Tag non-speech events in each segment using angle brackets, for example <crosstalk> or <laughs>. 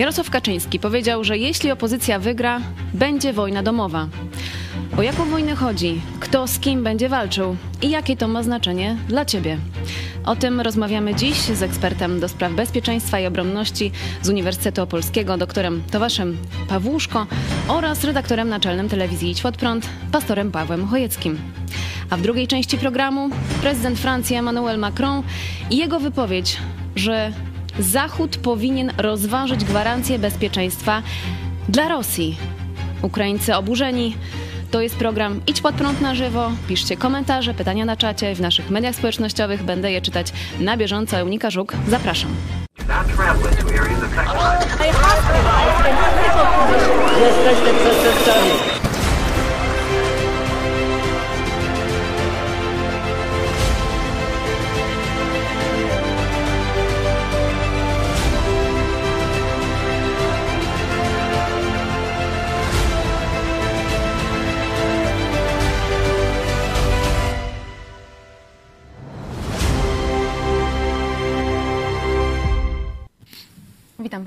Jarosław Kaczyński powiedział, że jeśli opozycja wygra, będzie wojna domowa. O jaką wojnę chodzi? Kto z kim będzie walczył? I jakie to ma znaczenie dla Ciebie? O tym rozmawiamy dziś z ekspertem do spraw bezpieczeństwa i obronności z Uniwersytetu Opolskiego, doktorem Tomaszem Pawłuszko oraz redaktorem naczelnym telewizji Idź Pod Prąd, pastorem Pawłem Chojeckim. A w drugiej części programu prezydent Francji Emmanuel Macron i jego wypowiedź, że Zachód powinien rozważyć gwarancję bezpieczeństwa dla Rosji. Ukraińcy oburzeni. To jest program Idź pod prąd na żywo. Piszcie komentarze, pytania na czacie w naszych mediach społecznościowych. Będę je czytać na bieżąco. Eunika Żuk, zapraszam.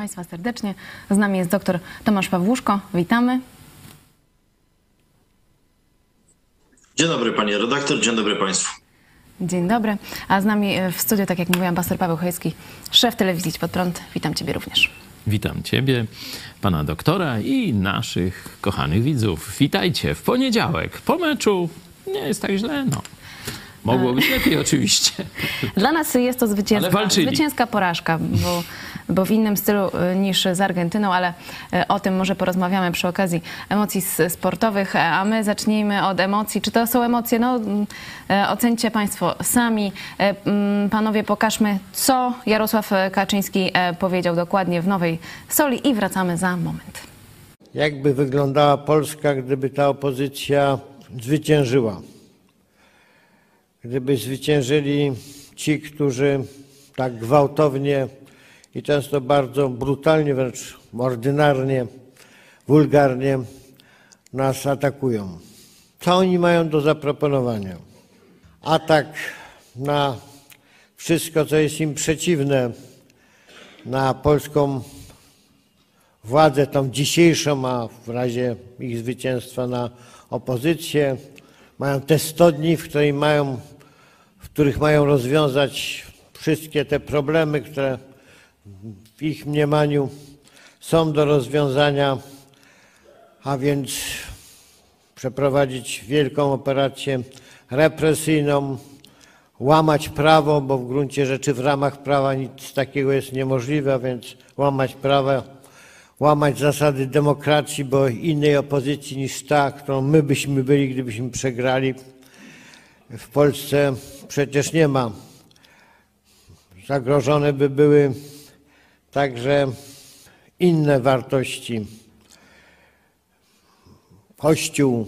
Państwa serdecznie. Z nami jest dr Tomasz Pawłuszko. Witamy. Dzień dobry panie redaktor, dzień dobry państwu. Dzień dobry. A z nami w studiu, tak jak mówiłam, pastor Paweł Chojecki, szef telewizji Pod Prąd. Witam Ciebie również. Witam Ciebie, pana doktora i naszych kochanych widzów. Witajcie w poniedziałek. Po meczu nie jest tak źle, no. Mogło być lepiej oczywiście. Dla nas jest to Ale zwycięska, zwycięska porażka, bo, bo w innym stylu y, niż z Argentyną, ale y, o tym może porozmawiamy przy okazji emocji sportowych, a my zacznijmy od emocji. Czy to są emocje? No, mm, e, ocencie Państwo sami. Mm, Panowie, pokażmy, co Jarosław Kaczyński powiedział dokładnie w Nowej Soli i wracamy za moment. Jakby wyglądała Polska, gdyby ta opozycja zwyciężyła? Gdyby zwyciężyli ci, którzy tak gwałtownie i często bardzo brutalnie, wręcz ordynarnie, wulgarnie nas atakują. Co oni mają do zaproponowania? Atak na wszystko, co jest im przeciwne, na polską władzę tą dzisiejszą, a w razie ich zwycięstwa na opozycję. Mają te 100 dni, w, mają, w których mają rozwiązać wszystkie te problemy, które w ich mniemaniu są do rozwiązania, a więc przeprowadzić wielką operację represyjną, łamać prawo, bo w gruncie rzeczy w ramach prawa nic takiego jest niemożliwe, a więc łamać prawa, łamać zasady demokracji, bo innej opozycji niż ta, którą my byśmy byli, gdybyśmy przegrali, w Polsce przecież nie ma. Zagrożone by były także inne wartości. Kościół,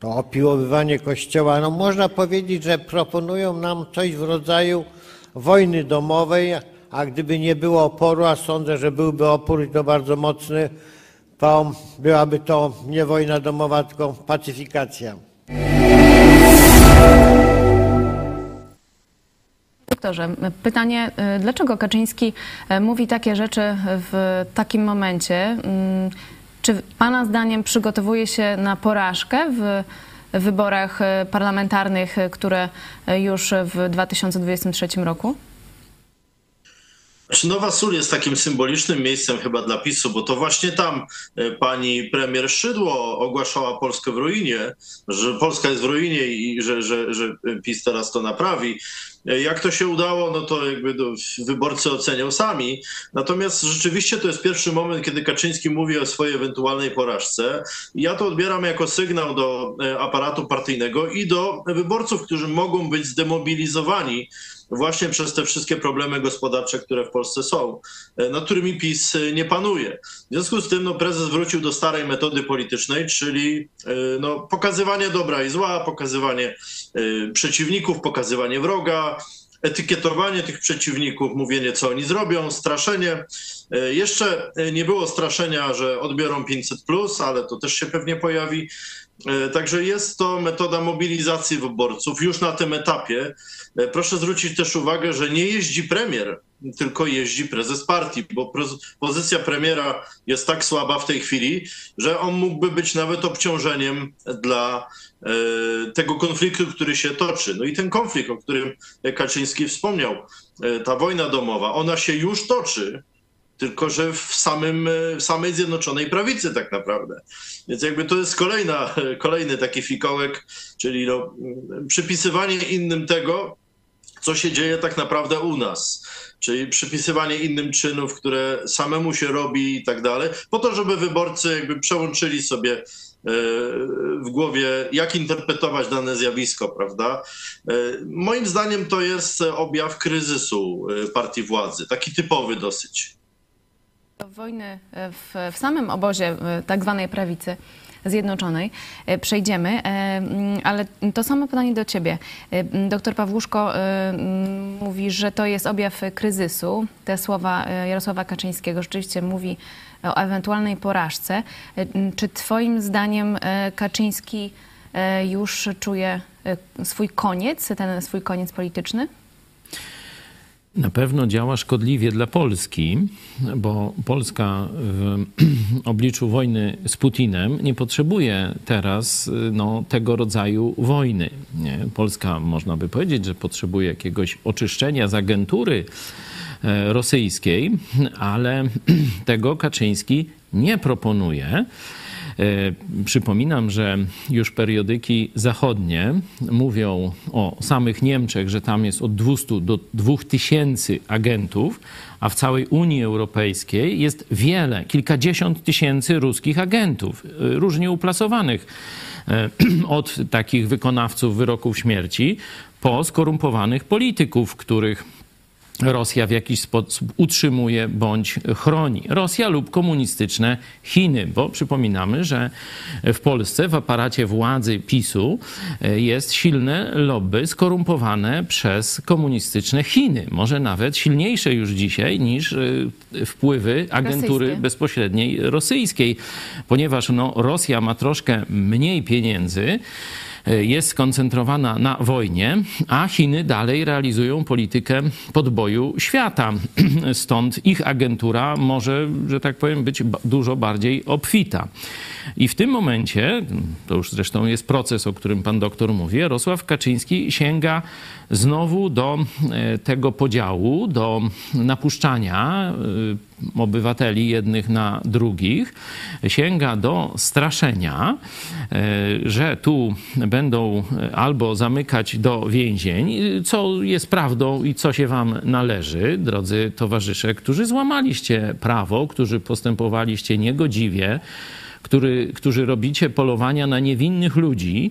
to opiłowywanie Kościoła, no można powiedzieć, że proponują nam coś w rodzaju wojny domowej, a gdyby nie było oporu, a sądzę, że byłby opór i to bardzo mocny, to byłaby to nie wojna domowa, tylko pacyfikacja. Doktorze, pytanie, y, dlaczego Kaczyński y, mówi takie rzeczy w takim momencie? Mm, Czy Pana zdaniem przygotowuje się na porażkę w wyborach y, parlamentarnych, które już w 2023 roku? Czy Nowa Sól jest takim symbolicznym miejscem chyba dla PiSu, bo to właśnie tam e, pani premier Szydło ogłaszała Polskę w ruinie, że Polska jest w ruinie i że, że, że PiS teraz to naprawi. E, Jak to się udało, no to jakby do, wyborcy ocenią sami. Natomiast rzeczywiście to jest pierwszy moment, kiedy Kaczyński mówi o swojej ewentualnej porażce. Ja to odbieram jako sygnał do e, aparatu partyjnego i do wyborców, którzy mogą być zdemobilizowani właśnie przez te wszystkie problemy gospodarcze, które w Polsce są, e, nad którymi PiS e, nie panuje. W związku z tym no, prezes wrócił do starej metody politycznej, czyli e, no, pokazywanie dobra i zła, pokazywanie przeciwników, pokazywanie wroga, etykietowanie tych przeciwników, mówienie, co oni zrobią, straszenie. Jeszcze nie było straszenia, że odbiorą 500, ale to też się pewnie pojawi. E, Także jest to metoda mobilizacji wyborców już na tym etapie. E, Proszę zwrócić też uwagę, że nie jeździ premier tylko jeździ prezes partii, bo pozycja premiera jest tak słaba w tej chwili, że on mógłby być nawet obciążeniem dla tego konfliktu, który się toczy. No i ten konflikt, o którym Kaczyński wspomniał, ta wojna domowa, ona się już toczy tylko że w, samym, w samej Zjednoczonej Prawicy tak naprawdę. Więc jakby to jest kolejna, kolejny taki fikołek, czyli no, przypisywanie innym tego, co się dzieje tak naprawdę u nas. Czyli przypisywanie innym czynów, które samemu się robi i tak dalej, po to, żeby wyborcy jakby przełączyli sobie e, w głowie, jak interpretować dane zjawisko, prawda? E, moim zdaniem to jest objaw kryzysu e, partii władzy, taki typowy dosyć. Do wojny w, w samym obozie tak zwanej prawicy zjednoczonej e, przejdziemy, e, mm, ale to samo pytanie do ciebie. E, doktor Pawłuszko mówi, że to jest objaw kryzysu. Te słowa Jarosława Kaczyńskiego rzeczywiście mówi o ewentualnej porażce. Czy twoim zdaniem Kaczyński już czuje swój koniec, ten swój koniec polityczny? Na pewno działa szkodliwie dla Polski, bo Polska w <clears throat> obliczu wojny z Putinem nie potrzebuje teraz no, tego rodzaju wojny. Nie? Polska, można by powiedzieć, że potrzebuje jakiegoś oczyszczenia z agentury e, rosyjskiej, ale <clears throat> tego Kaczyński nie proponuje. E, przypominam, że już periodyki zachodnie mówią o samych Niemczech, że tam jest od 200 do 2000 agentów, a w całej Unii Europejskiej jest wiele, kilkadziesiąt tysięcy ruskich agentów, e, różnie uplasowanych e, <clears throat> od takich wykonawców wyroków śmierci po skorumpowanych polityków, których Rosja w jakiś sposób utrzymuje bądź chroni. Rosja lub komunistyczne Chiny, bo przypominamy, że w Polsce w aparacie władzy PiSu e, jest silne lobby skorumpowane przez komunistyczne Chiny. Może nawet silniejsze już dzisiaj niż e, wpływy agentury Rosyjskie. bezpośredniej rosyjskiej, ponieważ no, Rosja ma troszkę mniej pieniędzy. E, jest skoncentrowana na wojnie, a Chiny dalej realizują politykę podboju świata. <clears throat> Stąd ich agentura może, że tak powiem, być dużo bardziej obfita. I w tym momencie, to już zresztą jest proces, o którym pan doktor mówi, Jarosław Kaczyński sięga znowu do e, tego podziału, do napuszczania e, obywateli jednych na drugich, sięga do straszenia, e, że tu będą albo zamykać do więzień, co jest prawdą i co się wam należy, drodzy towarzysze, którzy złamaliście prawo, którzy postępowaliście niegodziwie, który, którzy robicie polowania na niewinnych ludzi,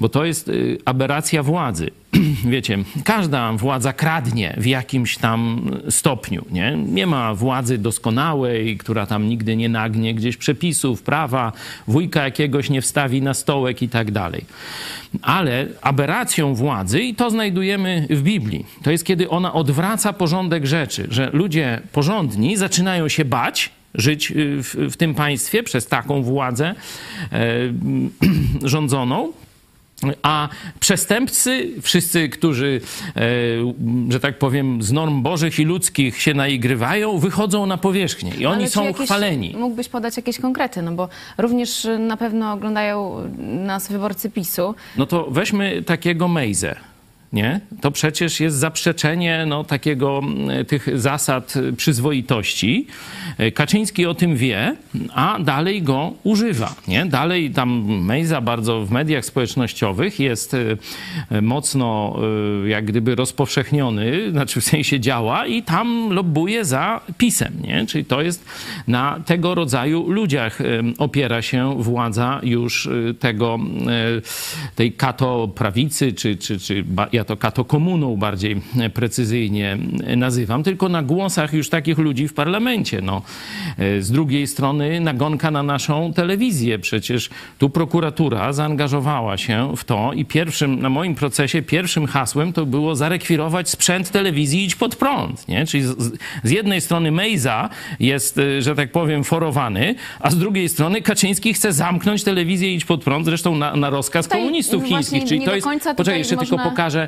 bo to jest y, aberracja władzy. <clears throat> Wiecie, każda władza kradnie w jakimś tam stopniu. Nie? nie ma władzy doskonałej, która tam nigdy nie nagnie gdzieś przepisów, prawa, wujka jakiegoś nie wstawi na stołek i tak dalej. Ale aberracją władzy, i to znajdujemy w Biblii, to jest kiedy ona odwraca porządek rzeczy, że ludzie porządni zaczynają się bać, żyć y, w, w tym państwie przez taką władzę e, <clears throat> rządzoną. A przestępcy, wszyscy, którzy, e, że tak powiem, z norm bożych i ludzkich się naigrywają, wychodzą na powierzchnię i oni są jakieś, chwaleni. Mógłbyś podać jakieś konkrety, no bo również na pewno oglądają nas wyborcy PiSu. No to weźmy takiego Mejzę nie? To przecież jest zaprzeczenie no, takiego, tych zasad przyzwoitości. Kaczyński o tym wie, a dalej go używa. Nie? Dalej tam Mejza bardzo w mediach społecznościowych jest e, mocno e, jak gdyby rozpowszechniony, znaczy w sensie działa i tam lobbuje za pisem. Nie? Czyli to jest na tego rodzaju ludziach e, opiera się władza już tego, tej kato prawicy, czy, czy, czy ja to katokomuną bardziej precyzyjnie nazywam, tylko na głosach już takich ludzi w parlamencie. No, e, z drugiej strony nagonka na naszą telewizję. Przecież tu prokuratura zaangażowała się w to i pierwszym, na moim procesie, pierwszym hasłem to było zarekwirować sprzęt telewizji Idź pod prąd. Nie? Czyli z, z jednej strony Mejza jest, e, że tak powiem, forowany, a z drugiej strony Kaczyński chce zamknąć telewizję Idź pod prąd, zresztą na, na rozkaz komunistów chińskich. Czyli to jest, poczekaj, jeszcze można... tylko pokażę,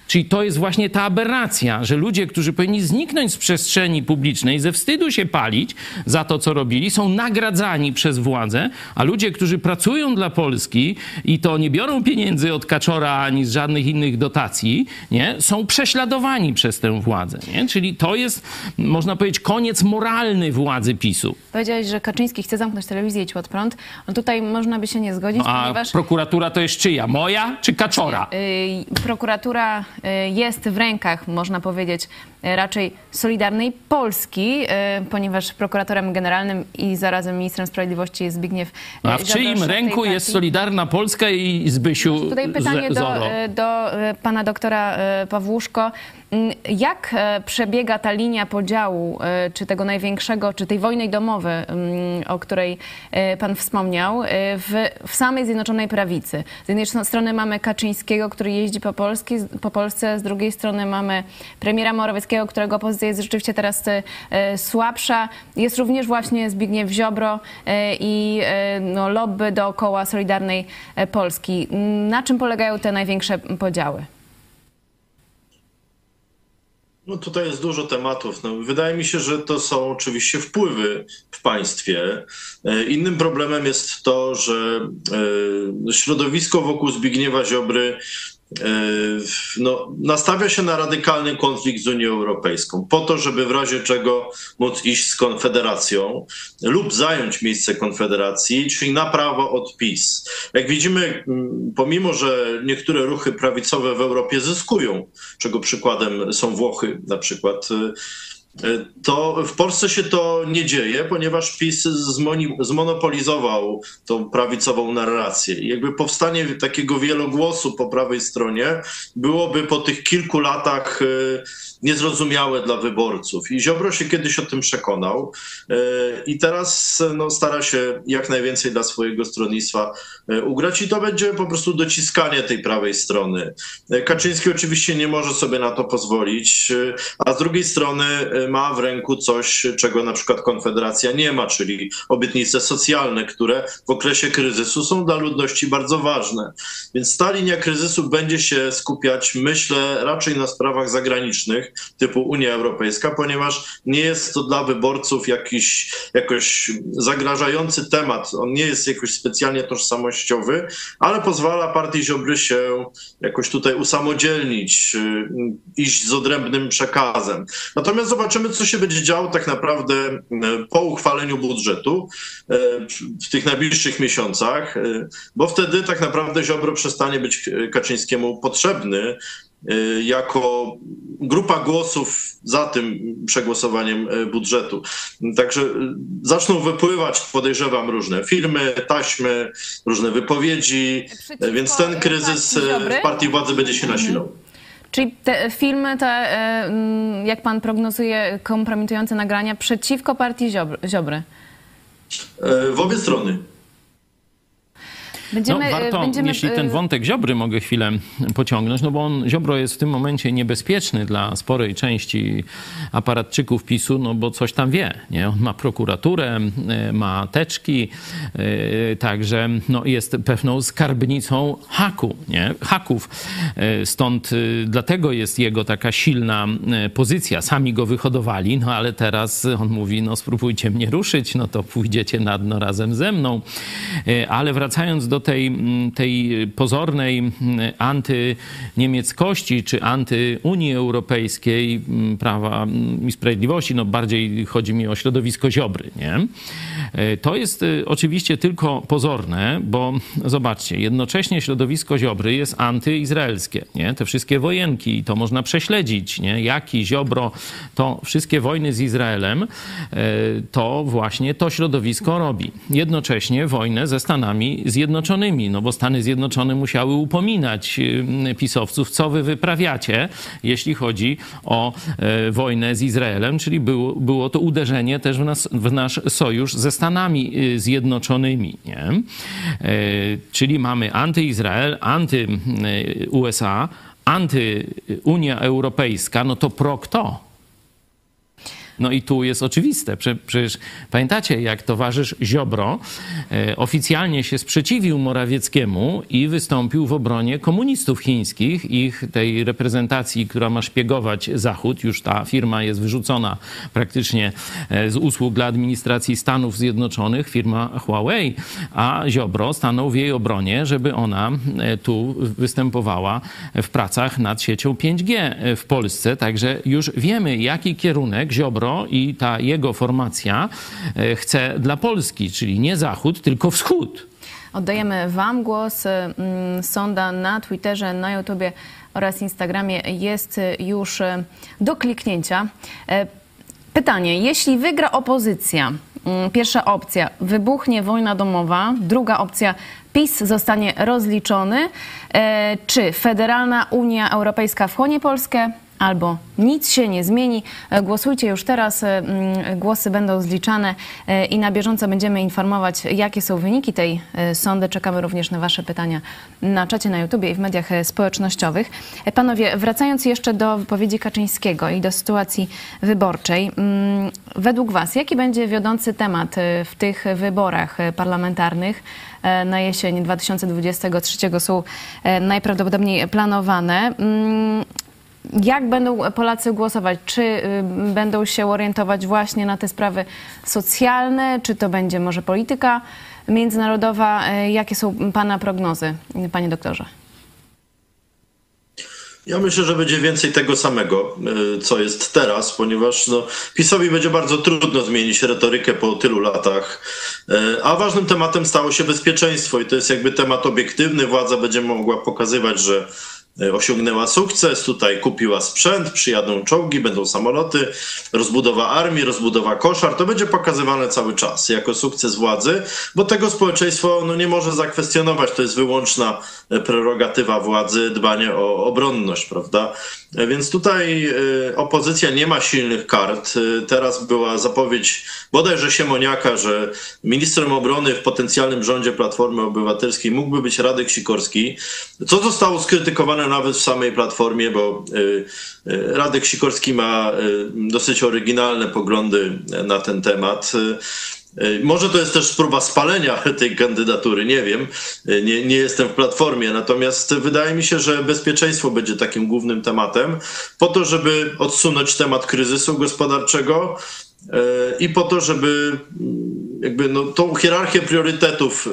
Czyli to jest właśnie ta aberracja, że ludzie, którzy powinni zniknąć z przestrzeni publicznej, ze wstydu się palić za to, co robili, są nagradzani przez władzę, a ludzie, którzy pracują dla Polski i to nie biorą pieniędzy od Kaczora ani z żadnych innych dotacji, nie, są prześladowani przez tę władzę. Nie? Czyli to jest, można powiedzieć, koniec moralny władzy PiSu. Powiedziałeś, że Kaczyński chce zamknąć telewizję i od prąd. No tutaj można by się nie zgodzić, A ponieważ... prokuratura to jest czyja? Moja czy Kaczora? Y, Prokuratura jest w rękach, można powiedzieć, y, raczej Solidarnej Polski, y, ponieważ prokuratorem generalnym i zarazem ministrem sprawiedliwości jest Zbigniew y, A w czyim ręku jest. Solidarna Polska i Zbysiu Tutaj pytanie do, y, do y, pana doktora y, Pawłuszko. Mm, Jak e, przebiega ta linia podziału, e, czy tego największego, czy tej wojny domowej, mm, o której e, pan wspomniał, w, w samej Zjednoczonej Prawicy? Z jednej strony mamy Kaczyńskiego, który jeździ po, Polski, po Polsce, z drugiej strony mamy premiera Morawieckiego, którego pozycja jest rzeczywiście teraz słabsza. Jest również właśnie Zbigniew Ziobro i no, lobby dookoła Solidarnej Polski. Na czym polegają te największe podziały? No tutaj jest dużo tematów. No, wydaje mi się, że to są oczywiście wpływy w państwie. E, Innym problemem jest to, że e, środowisko wokół Zbigniewa Ziobry no, nastawia się na radykalny konflikt z Unią Europejską, po to, żeby w razie czego móc iść z Konfederacją lub zająć miejsce Konfederacji, czyli na prawo od PiS. Jak widzimy, m, pomimo że niektóre ruchy prawicowe w Europie zyskują, czego przykładem są Włochy na przykład, y, y, to w Polsce się to nie dzieje, ponieważ PiS zmonopolizował tą prawicową narrację. Jakby powstanie takiego wielogłosu po prawej stronie byłoby po tych kilku latach y, niezrozumiałe dla wyborców. I Ziobro się kiedyś o tym przekonał y, i teraz no, stara się jak najwięcej dla swojego stronnictwa ugrać i to będzie po prostu dociskanie tej prawej strony. Kaczyński oczywiście nie może sobie na to pozwolić, a z drugiej strony ma w ręku coś, czego na przykład Konfederacja nie ma, czyli obietnice socjalne, które w okresie kryzysu są dla ludności bardzo ważne. Więc ta linia kryzysu będzie się skupiać, myślę, raczej na sprawach zagranicznych, typu Unia Europejska, ponieważ nie jest to dla wyborców jakiś jakoś zagrażający temat. On nie jest jakoś specjalnie tożsamościowy, ale pozwala partii Ziobry się jakoś tutaj usamodzielnić, y, iść z odrębnym przekazem. Natomiast zobaczymy, co się będzie działo tak naprawdę y, po uchwaleniu budżetu y, w tych najbliższych miesiącach, y, bo wtedy tak naprawdę Ziobro przestanie być Kaczyńskiemu potrzebny jako grupa głosów za tym przegłosowaniem budżetu. Także zaczną wypływać, podejrzewam, różne filmy, taśmy, różne wypowiedzi, Przeciwko więc ten kryzys partii władzy będzie się nasilał. Czyli te filmy, te, e, mm, jak pan prognozuje, kompromitujące nagrania przeciwko partii Ziobry. Y, W obie strony. Będziemy, no, warto, będziemy, jeśli ten e, wątek Ziobry mogę chwilę pociągnąć, no bo on, Ziobro jest w tym momencie niebezpieczny dla sporej części aparatczyków PiSu, no bo coś tam wie, nie? On ma prokuraturę, e, ma teczki, także no, jest pewną skarbnicą haku, nie? Haków. Stąd dlatego jest jego taka silna pozycja. Sami go wyhodowali, no ale teraz on mówi, no spróbujcie mnie ruszyć, no to pójdziecie na dno razem ze mną. Ale wracając do tej, tej pozornej antyniemieckości czy antyunii Europejskiej, prawa i sprawiedliwości, no bardziej chodzi mi o środowisko Ziobry, nie? E, To jest e, oczywiście tylko pozorne, bo zobaczcie, jednocześnie środowisko Ziobry jest antyizraelskie, nie? Te wszystkie wojenki, to można prześledzić, nie? Jaki Ziobro, to wszystkie wojny z Izraelem, e, to właśnie to środowisko robi. Jednocześnie wojnę ze Stanami Zjednoczonymi, no bo Stany Zjednoczone musiały upominać y, pisowców, co wy wyprawiacie, jeśli chodzi o e, wojnę z Izraelem, czyli było, było to uderzenie też w, nas, w nasz sojusz ze Stanami y, Zjednoczonymi. Nie? E, Czyli mamy antyizrael, anty-USA, anty-Unia Europejska, no to pro kto? No i tu jest oczywiste. Przecież pamiętacie, jak towarzysz Ziobro e, oficjalnie się sprzeciwił Morawieckiemu i wystąpił w obronie komunistów chińskich, ich tej reprezentacji, która ma szpiegować Zachód. Już ta firma jest wyrzucona praktycznie e, z usług dla administracji Stanów Zjednoczonych, firma Huawei, a Ziobro stanął w jej obronie, żeby ona e, tu występowała w pracach nad siecią 5G w Polsce. Także już wiemy, jaki kierunek Ziobro i ta jego formacja e, chce dla Polski, czyli nie Zachód, tylko Wschód. Oddajemy Wam głos. Mm, sonda na Twitterze, na YouTubie oraz Instagramie jest już do kliknięcia. Pytanie, jeśli wygra opozycja, mm, pierwsza opcja, wybuchnie wojna domowa, druga opcja, PiS zostanie rozliczony, e, czy Federalna Unia Europejska wchłonie Polskę, albo nic się nie zmieni. E, głosujcie już teraz, e, głosy będą zliczane e, i na bieżąco będziemy informować, jakie są wyniki tej sądy. Czekamy również na Wasze pytania na czacie na YouTubie i w mediach społecznościowych. Panowie, wracając jeszcze do wypowiedzi Kaczyńskiego i do sytuacji wyborczej, według Was, jaki będzie wiodący temat w tych wyborach parlamentarnych? na jesień 2023 są najprawdopodobniej planowane. Jak będą Polacy głosować? Czy y, będą się orientować właśnie na te sprawy socjalne, czy to będzie może polityka międzynarodowa? Y, jakie są Pana prognozy, Panie doktorze? Ja myślę, że będzie więcej tego samego, y, co jest teraz, ponieważ no, PiSowi będzie bardzo trudno zmienić retorykę po tylu latach. A ważnym tematem stało się bezpieczeństwo i to jest jakby temat obiektywny. Władza będzie mogła pokazywać, że osiągnęła sukces, tutaj kupiła sprzęt, przyjadą czołgi, będą samoloty, rozbudowa armii, rozbudowa koszar, to będzie pokazywane cały czas jako sukces władzy, bo tego społeczeństwo no, nie może zakwestionować, to jest wyłączna e, prerogatywa władzy, dbanie o obronność, prawda? E, więc tutaj opozycja nie ma silnych kart. Teraz była zapowiedź bodajże Siemoniaka, że ministrem obrony w potencjalnym rządzie Platformy Obywatelskiej mógłby być Radek Sikorski, co zostało skrytykowane nawet w samej Platformie, bo y, y, Radek Sikorski ma y, dosyć oryginalne poglądy na ten temat. Może to jest też próba spalenia <laughs> tej kandydatury, nie wiem. Nie, nie jestem w platformie, natomiast wydaje mi się, że bezpieczeństwo będzie takim głównym tematem, po to, żeby odsunąć temat kryzysu gospodarczego i po to, żeby jakby no, tą hierarchię priorytetów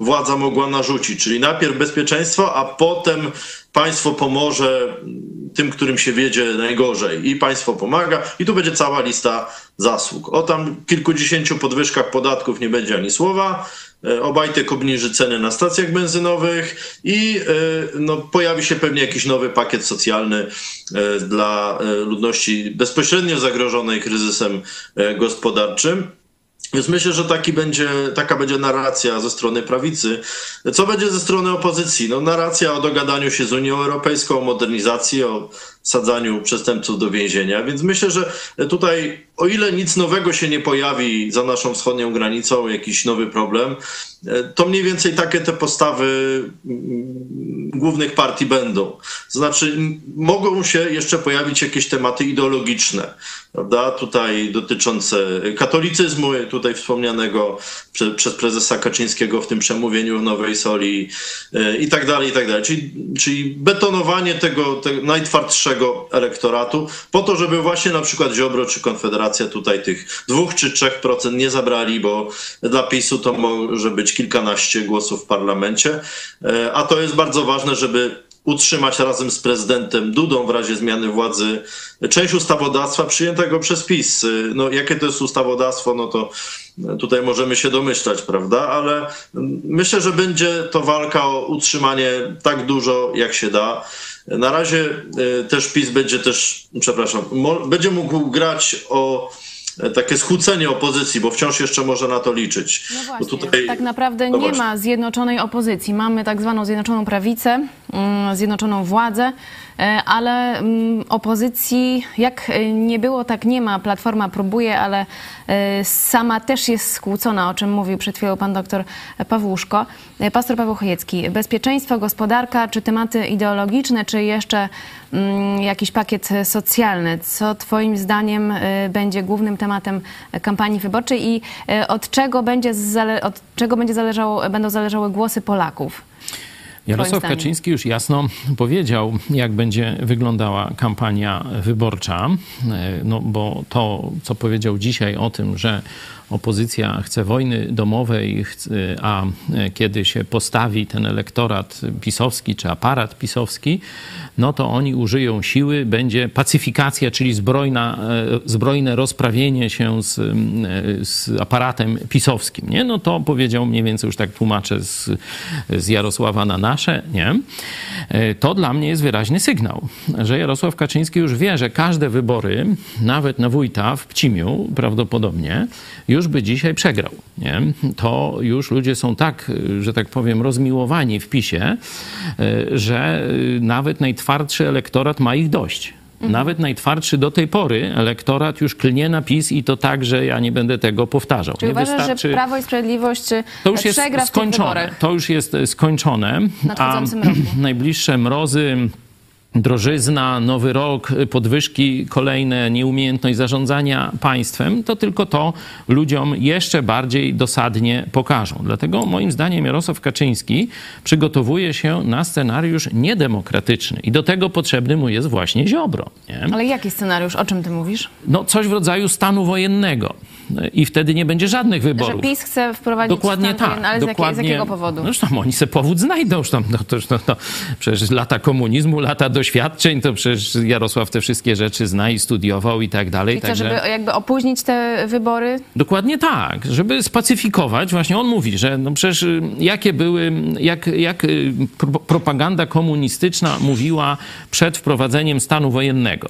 władza mogła narzucić, czyli najpierw bezpieczeństwo, a potem państwo pomoże tym, którym się wiedzie najgorzej i państwo pomaga i tu będzie cała lista zasług. O tam kilkudziesięciu podwyżkach podatków nie będzie ani słowa, e, Obajtek obniży ceny na stacjach benzynowych i e, no, pojawi się pewnie jakiś nowy pakiet socjalny dla ludności bezpośrednio zagrożonej kryzysem gospodarczym. Więc myślę, że taki będzie, taka będzie narracja ze strony prawicy. Co będzie ze strony opozycji? No, narracja o dogadaniu się z Unią Europejską, o modernizacji, o sadzaniu przestępców do więzienia. Więc myślę, że tutaj, o ile nic nowego się nie pojawi za naszą wschodnią granicą, jakiś nowy problem, to mniej więcej takie te postawy mm, głównych partii będą. Znaczy, mogą się jeszcze pojawić jakieś tematy ideologiczne, prawda? Tutaj dotyczące katolicyzmu, tutaj wspomnianego prze, przez prezesa Kaczyńskiego w tym przemówieniu w Nowej Soli e, i tak dalej, i tak dalej. Czyli, czyli betonowanie tego, tego najtwardszego elektoratu po to, żeby właśnie na przykład Ziobro czy Konfederacja tutaj tych dwóch czy trzech procent nie zabrali, bo dla PiSu to może być kilkanaście głosów w parlamencie, e, a to jest bardzo ważne, żeby utrzymać razem z prezydentem Dudą w razie zmiany władzy część ustawodawstwa przyjętego przez PiS. No, jakie to jest ustawodawstwo, no to tutaj możemy się domyślać, prawda? Ale myślę, że będzie to walka o utrzymanie tak dużo, jak się da. Na razie e, też PiS będzie też, przepraszam, będzie mógł grać o takie skłócenie opozycji, bo wciąż jeszcze może na to liczyć. No właśnie, tutaj... tak naprawdę no nie ma zjednoczonej opozycji. Mamy tak zwaną Zjednoczoną Prawicę, mm, zjednoczoną władzę, e, ale mm, opozycji jak e, nie było, tak nie ma. Platforma próbuje, ale e, sama też jest skłócona, o czym mówił przed chwilą pan doktor Pawłuszko. E, Pastor Paweł Chojecki, bezpieczeństwo, gospodarka, czy tematy ideologiczne, czy jeszcze mm, jakiś pakiet socjalny? Co twoim zdaniem e, będzie głównym tematem kampanii wyborczej i e, od czego będzie, od czego będzie zależało, będą zależały głosy Polaków? Jarosław? Kaczyński już jasno powiedział, jak będzie wyglądała kampania wyborcza, E, no bo to, co powiedział dzisiaj o tym, że opozycja chce wojny domowej, a e, kiedy się postawi ten elektorat pisowski czy aparat pisowski, no to oni użyją siły, będzie pacyfikacja, czyli zbrojna, e, zbrojne rozprawienie się z, e, z aparatem pisowskim. Nie? No to powiedział mniej więcej, już tak tłumaczę z, z Jarosława na nasze, nie? To dla mnie jest wyraźny sygnał, że Jarosław Kaczyński już wie, że każde wybory, nawet na wójta w Pcimiu prawdopodobnie, już by dzisiaj przegrał. Nie? To już ludzie są tak, że tak powiem, rozmiłowani w PiSie, e, że e, nawet najtwardszy elektorat ma ich dość. Nawet najtwardszy do tej pory elektorat już klnie na PiS i to tak, że ja nie będę tego powtarzał. Czy nie uważasz, że Prawo i Sprawiedliwość e, to już jest skończone. To już jest skończone. W nadchodzącym roku. <clears throat> najbliższe mrozy, drożyzna, nowy rok, podwyżki kolejne, nieumiejętność zarządzania państwem, to tylko to ludziom jeszcze bardziej dosadnie pokażą. Dlatego moim zdaniem Jarosław Kaczyński przygotowuje się na scenariusz niedemokratyczny i do tego potrzebny mu jest właśnie Ziobro. Nie? Ale jaki scenariusz? O czym ty mówisz? No coś w rodzaju stanu wojennego i wtedy nie będzie żadnych wyborów. Że PiS chce wprowadzić Dokładnie stan tak. wojenny, ale z, jakie, z dokładnie. jakiego powodu? No tam oni sobie powód znajdą. Już tam, no, to, no, to, przecież lata komunizmu, lata doświadczeń, to przecież Jarosław te wszystkie rzeczy zna i studiował i tak dalej. I Także żeby jakby opóźnić te wybory? dokładnie tak, żeby spacyfikować. Właśnie on mówi, że no przecież y, jakie były, jak, jak y, pro, propaganda komunistyczna mówiła przed wprowadzeniem stanu wojennego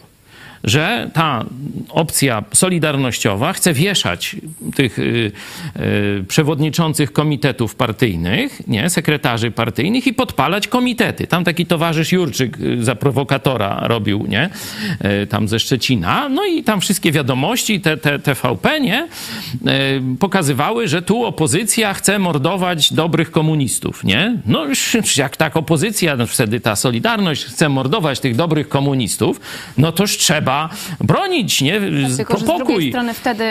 że ta opcja solidarnościowa chce wieszać tych y, y, przewodniczących komitetów partyjnych, nie, sekretarzy partyjnych i podpalać komitety. Tam taki towarzysz Jurczyk y, za prowokatora robił, nie, tam ze Szczecina. No i tam wszystkie wiadomości, te, te TVP, nie, pokazywały, że tu opozycja chce mordować dobrych komunistów, nie. No <laughs> jak tak opozycja, no wtedy ta Solidarność chce mordować tych dobrych komunistów, no toż trzeba bronić, nie, Tylko, że z drugiej pokój. strony wtedy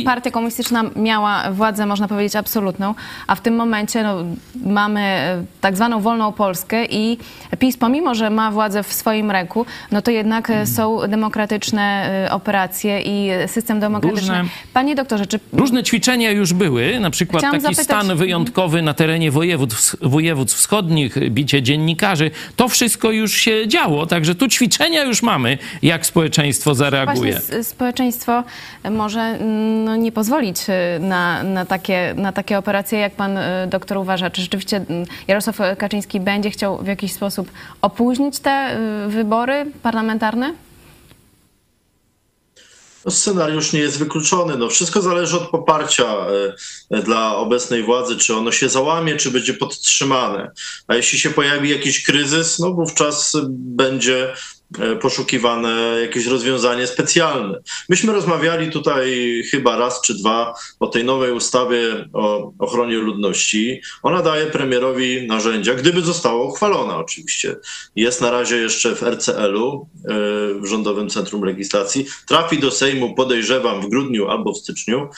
y, partia komunistyczna miała władzę, można powiedzieć, absolutną, a w tym momencie no, mamy y, tak zwaną wolną Polskę i PiS, pomimo, że ma władzę w swoim ręku, no to jednak y, są demokratyczne y, operacje i system demokratyczny. Różne- Panie doktorze, czy Różne ćwiczenia już były, na przykład Chciałam taki zapytać- stan wyjątkowy na terenie województw, województw wschodnich, bicie dziennikarzy, to wszystko już się działo, także tu ćwiczenia już mamy, jak społeczeństwo zareaguje. Właśnie społeczeństwo może mm, no, nie pozwolić y, na, na, takie, na takie operacje, jak pan y, doktor uważa? Czy rzeczywiście mm, Jarosław Kaczyński będzie chciał w jakiś sposób opóźnić te y, wybory parlamentarne? No, scenariusz nie jest wykluczony. No, wszystko zależy od poparcia dla obecnej władzy, czy ono się załamie, czy będzie podtrzymane. A jeśli się pojawi jakiś kryzys, no wówczas będzie poszukiwane jakieś rozwiązanie specjalne. Myśmy rozmawiali tutaj chyba raz czy dwa o tej nowej ustawie o ochronie ludności. Ona daje premierowi narzędzia, gdyby została uchwalona oczywiście. Jest na razie jeszcze w RCL-u, e, w Rządowym Centrum Legislacji. Trafi do Sejmu, podejrzewam, w grudniu albo w styczniu.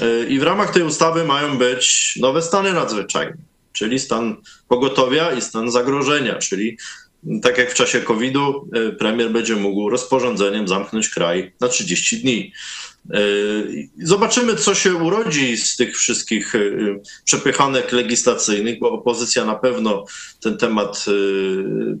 E, I w ramach tej ustawy mają być nowe stany nadzwyczajne, czyli stan pogotowia i stan zagrożenia, czyli tak jak w czasie COVID-u, e, premier będzie mógł rozporządzeniem zamknąć kraj na 30 dni. E, Zobaczymy, co się urodzi z tych wszystkich e, przepychanek legislacyjnych, bo opozycja na pewno ten temat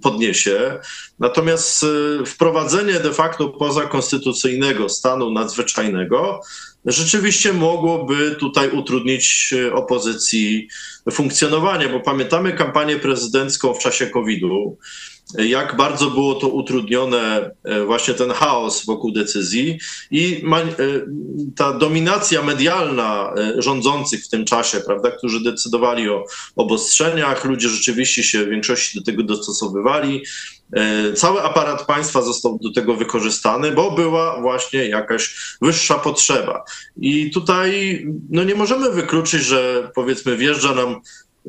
podniesie. Natomiast wprowadzenie de facto pozakonstytucyjnego stanu nadzwyczajnego rzeczywiście mogłoby tutaj utrudnić opozycji funkcjonowanie, bo pamiętamy kampanię prezydencką w czasie COVID-u, jak bardzo było to utrudnione, e, właśnie ten chaos wokół decyzji i e, ta dominacja medialna e, rządzących w tym czasie, prawda, którzy decydowali o obostrzeniach, ludzie rzeczywiście się w większości do tego dostosowywali. Cały aparat państwa został do tego wykorzystany, bo była właśnie jakaś wyższa potrzeba. I tutaj no nie możemy wykluczyć, że powiedzmy wjeżdża nam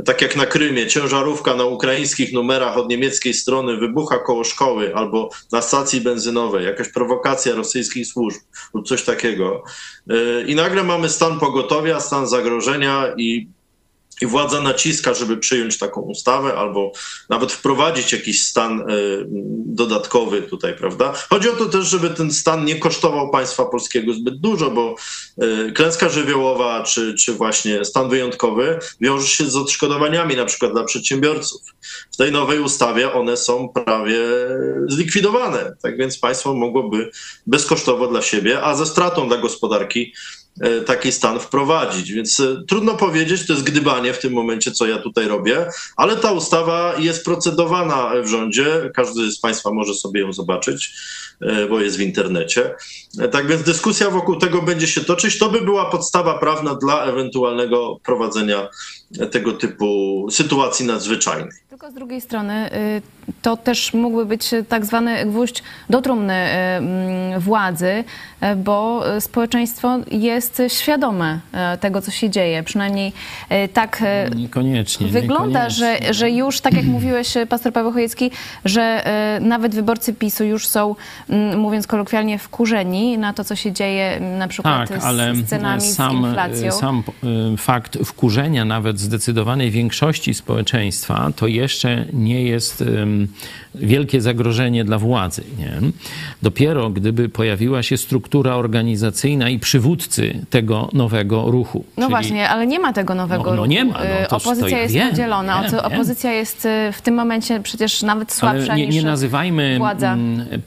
tak jak na Krymie, ciężarówka na ukraińskich numerach od niemieckiej strony wybucha koło szkoły albo na stacji benzynowej, jakaś prowokacja rosyjskich służb lub coś takiego. Y, I nagle mamy stan pogotowia, stan zagrożenia i i władza naciska, żeby przyjąć taką ustawę albo nawet wprowadzić jakiś stan y, dodatkowy tutaj, prawda? Chodzi o to też, żeby ten stan nie kosztował państwa polskiego zbyt dużo, bo y, klęska żywiołowa czy, czy właśnie stan wyjątkowy wiąże się z odszkodowaniami na przykład dla przedsiębiorców. W tej nowej ustawie one są prawie zlikwidowane, tak więc państwo mogłoby bezkosztowo dla siebie, a ze stratą dla gospodarki taki stan wprowadzić. Więc e, trudno powiedzieć, to jest gdybanie w tym momencie, co ja tutaj robię, ale ta ustawa jest procedowana w rządzie. Każdy z Państwa może sobie ją zobaczyć, e, bo jest w internecie. Tak więc dyskusja wokół tego będzie się toczyć. To by była podstawa prawna dla ewentualnego prowadzenia tego typu sytuacji nadzwyczajnej. Tylko z drugiej strony y, to też mógłby być tak zwany gwóźdź do trumny y, mm, władzy, y, bo społeczeństwo jest świadome tego, co się dzieje. Przynajmniej tak niekoniecznie, wygląda, niekoniecznie. Że, że już, tak jak mówiłeś, pastor Paweł Chojecki, że nawet wyborcy PiSu już są, mówiąc kolokwialnie, wkurzeni na to, co się dzieje na przykład tak, z, ale z cenami, sam, z inflacją. Sam fakt wkurzenia nawet zdecydowanej większości społeczeństwa to jeszcze nie jest wielkie zagrożenie dla władzy. Nie? Dopiero gdyby pojawiła się struktura organizacyjna i przywódcy tego nowego ruchu. No czyli... właśnie, ale nie ma tego nowego no, ruchu. No nie ma. No, to, opozycja to ja jest wiem, podzielona. Wiem, opozycja wiem. jest w tym momencie przecież nawet słabsza ale nie, niż nie nazywajmy władza. Mm,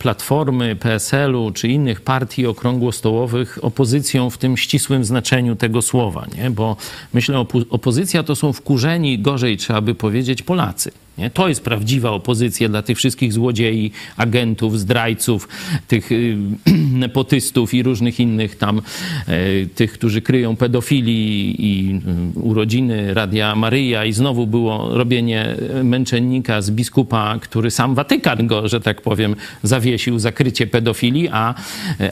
Platformy, PSL-u czy innych partii okrągłostołowych opozycją w tym ścisłym znaczeniu tego słowa, nie? bo myślę, opozycja to są wkurzeni, gorzej trzeba by powiedzieć, Polacy. Nie? To jest prawdziwa opozycja dla tych wszystkich złodziei, agentów, zdrajców, tych y, <clears throat> nepotystów i różnych innych tam, y, tych, którzy kryją pedofilii i y, urodziny Radia Maryja i znowu było robienie męczennika z biskupa, który sam Watykan go, że tak powiem, zawiesił za krycie pedofilii, a,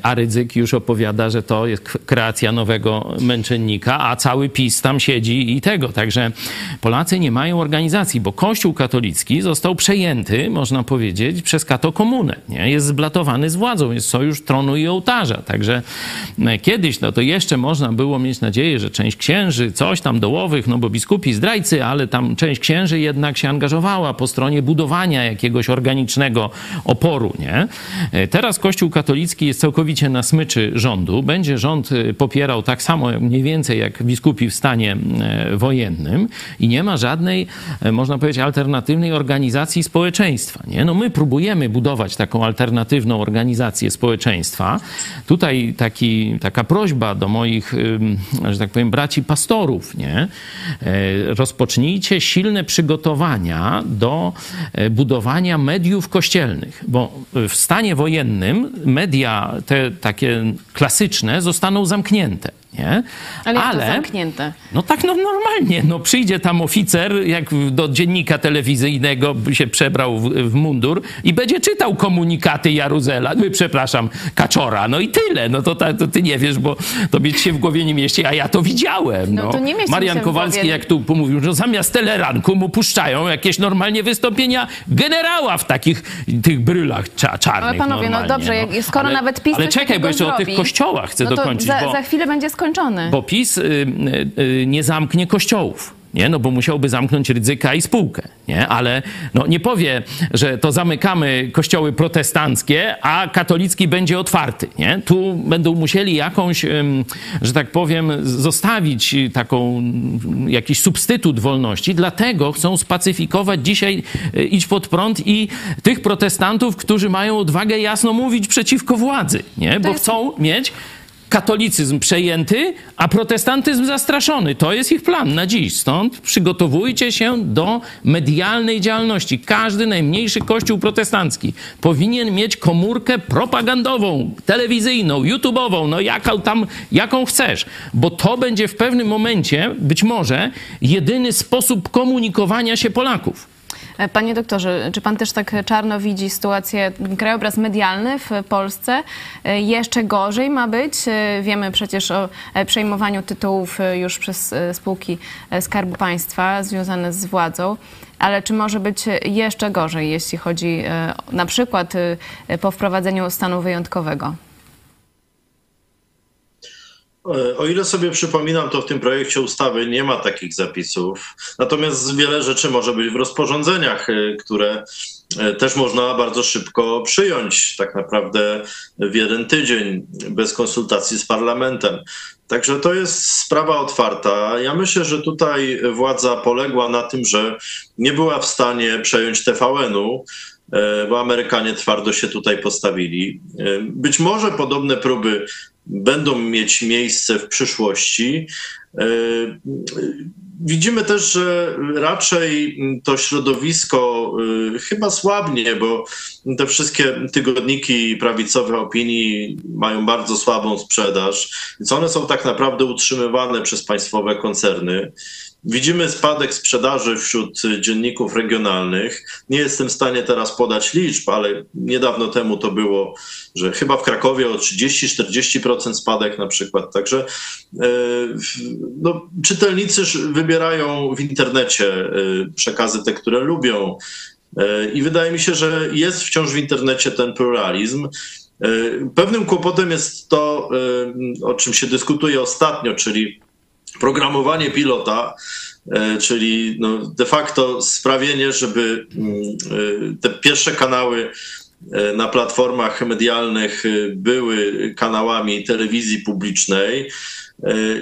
a Rydzyk już opowiada, że to jest kreacja nowego męczennika, a cały PiS tam siedzi i tego. Także Polacy nie mają organizacji, bo Kościół katolicki katolicki został przejęty, można powiedzieć, przez katokomunę. Nie? Jest zblatowany z władzą, jest sojusz tronu i ołtarza. Także e, kiedyś no to jeszcze można było mieć nadzieję, że część księży, coś tam dołowych, no bo biskupi zdrajcy, ale tam część księży jednak się angażowała po stronie budowania jakiegoś organicznego oporu. Nie? E, teraz Kościół katolicki jest całkowicie na smyczy rządu. Będzie rząd e, popierał tak samo mniej więcej jak biskupi w stanie wojennym i nie ma żadnej, można powiedzieć, alternatywy alternatywnej organizacji społeczeństwa. Nie? No my próbujemy budować taką alternatywną organizację społeczeństwa. Tutaj taki, taka prośba do moich, że tak powiem, braci pastorów. Nie? E, rozpocznijcie silne przygotowania do e, budowania mediów kościelnych, bo w stanie wojennym media te takie klasyczne zostaną zamknięte. Nie? Ale, Ale to zamknięte. No tak, no normalnie. No przyjdzie tam oficer, jak do dziennika telewizyjnego by się przebrał w, w, mundur i będzie czytał komunikaty Jaruzela, no, przepraszam, Kaczora, no i tyle. No to, to ty nie wiesz, bo to ci się w głowie nie mieści, a ja to widziałem. No, no. To nie Marian Kowalski, jak tu pomówił, że zamiast teleranku mu puszczają jakieś normalnie wystąpienia generała w takich tych brylach cza czarnych. Ale panowie, no dobrze, no. skoro ale, nawet PiS Ale czekaj, bo jeszcze zrobi, o tych kościołach chcę no dokończyć. Za, bo... za chwilę będzie skończone skończony. Bo PiS y, y, y, nie zamknie kościołów. Nie? No bo musiałby zamknąć ryzyka i spółkę, nie? Ale no, nie powie, że to zamykamy kościoły protestanckie, a katolicki będzie otwarty, nie? Tu będą musieli jakąś, że tak powiem, zostawić taką, jakiś substytut wolności, dlatego chcą spacyfikować dzisiaj, iść pod prąd i tych protestantów, którzy mają odwagę jasno mówić przeciwko władzy, nie? Bo chcą mieć katolicyzm przejęty, a protestantyzm zastraszony. To jest ich plan na dziś. Stąd przygotowujcie się do medialnej działalności. Każdy najmniejszy kościół protestancki powinien mieć komórkę propagandową, telewizyjną, YouTube'ową, no jaką tam, jaką chcesz, bo to będzie w pewnym momencie, być może, jedyny sposób komunikowania się Polaków. Panie doktorze, czy pan też tak czarno widzi sytuację, krajobraz medialny w Polsce? Jeszcze gorzej ma być. Wiemy przecież o przejmowaniu tytułów już przez spółki Skarbu Państwa związane z władzą. Ale czy może być jeszcze gorzej, jeśli chodzi na przykład po wprowadzeniu stanu wyjątkowego? O ile sobie przypominam, to w tym projekcie ustawy nie ma takich zapisów. Natomiast wiele rzeczy może być w rozporządzeniach, e, które e, też można bardzo szybko przyjąć, tak naprawdę w jeden tydzień, bez konsultacji z parlamentem. Także to jest sprawa otwarta. Ja myślę, że tutaj władza poległa na tym, że nie była w stanie przejąć TVN-u, e, bo Amerykanie twardo się tutaj postawili. Być może podobne próby będą mieć miejsce w przyszłości. E, widzimy też, że raczej to środowisko e, chyba słabnie, bo te wszystkie tygodniki prawicowe opinii mają bardzo słabą sprzedaż, więc one są tak naprawdę utrzymywane przez państwowe koncerny. Widzimy spadek sprzedaży wśród dzienników regionalnych. Nie jestem w stanie teraz podać liczb, ale niedawno temu to było, że chyba w Krakowie o 30-40% spadek na przykład. Także e, no, czytelnicy wybierają w internecie e, przekazy te, które lubią. E, I wydaje mi się, że jest wciąż w internecie ten pluralizm. Pewnym kłopotem jest to, o czym się dyskutuje ostatnio, czyli programowanie pilota, e, czyli no de facto sprawienie, żeby mm, e, te pierwsze kanały e, na platformach medialnych były kanałami telewizji publicznej.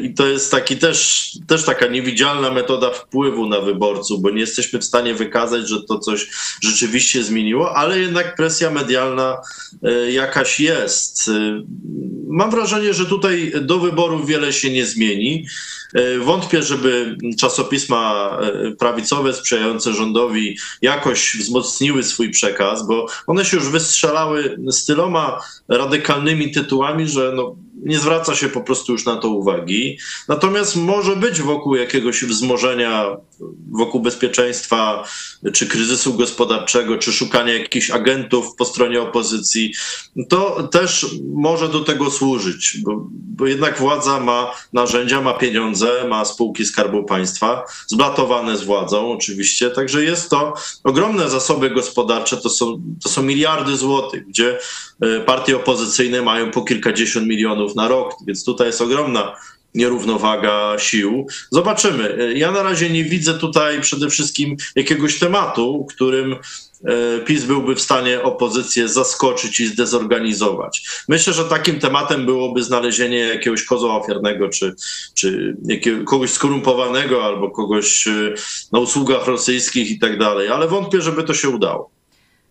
I to jest taki też, też taka niewidzialna metoda wpływu na wyborców, bo nie jesteśmy w stanie wykazać, że to coś rzeczywiście zmieniło, ale jednak presja medialna jakaś jest. Mam wrażenie, że tutaj do wyborów wiele się nie zmieni. E, wątpię, żeby czasopisma e, prawicowe sprzyjające rządowi jakoś wzmocniły swój przekaz, bo one się już wystrzelały z tyloma radykalnymi tytułami, że no, nie zwraca się po prostu już na to uwagi. Natomiast może być wokół jakiegoś wzmożenia, wokół bezpieczeństwa, czy kryzysu gospodarczego, czy szukania jakichś agentów po stronie opozycji. To też może do tego służyć, bo, bo jednak władza ma narzędzia, ma pieniądze, ma spółki Skarbu Państwa, zblatowane z władzą oczywiście, także jest to ogromne zasoby gospodarcze, to są, to są miliardy złotych, gdzie e, partie opozycyjne mają po kilkadziesiąt milionów na rok, więc tutaj jest ogromna nierównowaga sił. Zobaczymy. Ja na razie nie widzę tutaj przede wszystkim jakiegoś tematu, którym e, PiS byłby w stanie opozycję zaskoczyć i zdezorganizować. Myślę, że takim tematem byłoby znalezienie jakiegoś kozła ofiarnego, czy, czy jakiego, kogoś skorumpowanego, albo kogoś e, na usługach rosyjskich i tak dalej, ale wątpię, żeby to się udało.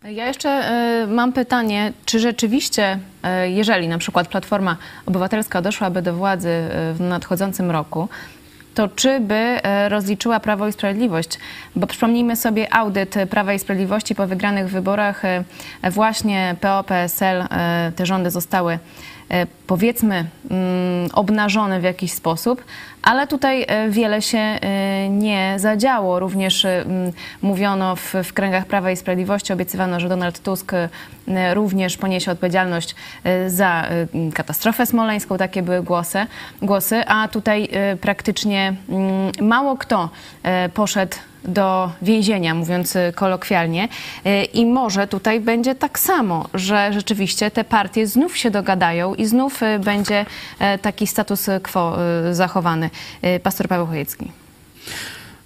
Ja jeszcze y, mam pytanie, czy rzeczywiście, jeżeli na przykład Platforma Obywatelska doszłaby do władzy w nadchodzącym roku, to czy by rozliczyła Prawo i Sprawiedliwość? Bo przypomnijmy sobie audyt Prawa i Sprawiedliwości po wygranych wyborach. Właśnie PO-PSL, te rządy zostały powiedzmy mm, obnażone w jakiś sposób, ale tutaj e, wiele się e, nie zadziało. Również e, mówiono w, w kręgach Prawa i Sprawiedliwości, obiecywano, że Donald Tusk również poniesie odpowiedzialność za katastrofę smoleńską. Takie były głosy, głosy a tutaj praktycznie mało kto poszedł do więzienia, mówiąc kolokwialnie. I może tutaj będzie tak samo, że rzeczywiście te partie znów się dogadają i znów będzie taki status quo zachowany. Y, pastor Paweł Chojecki.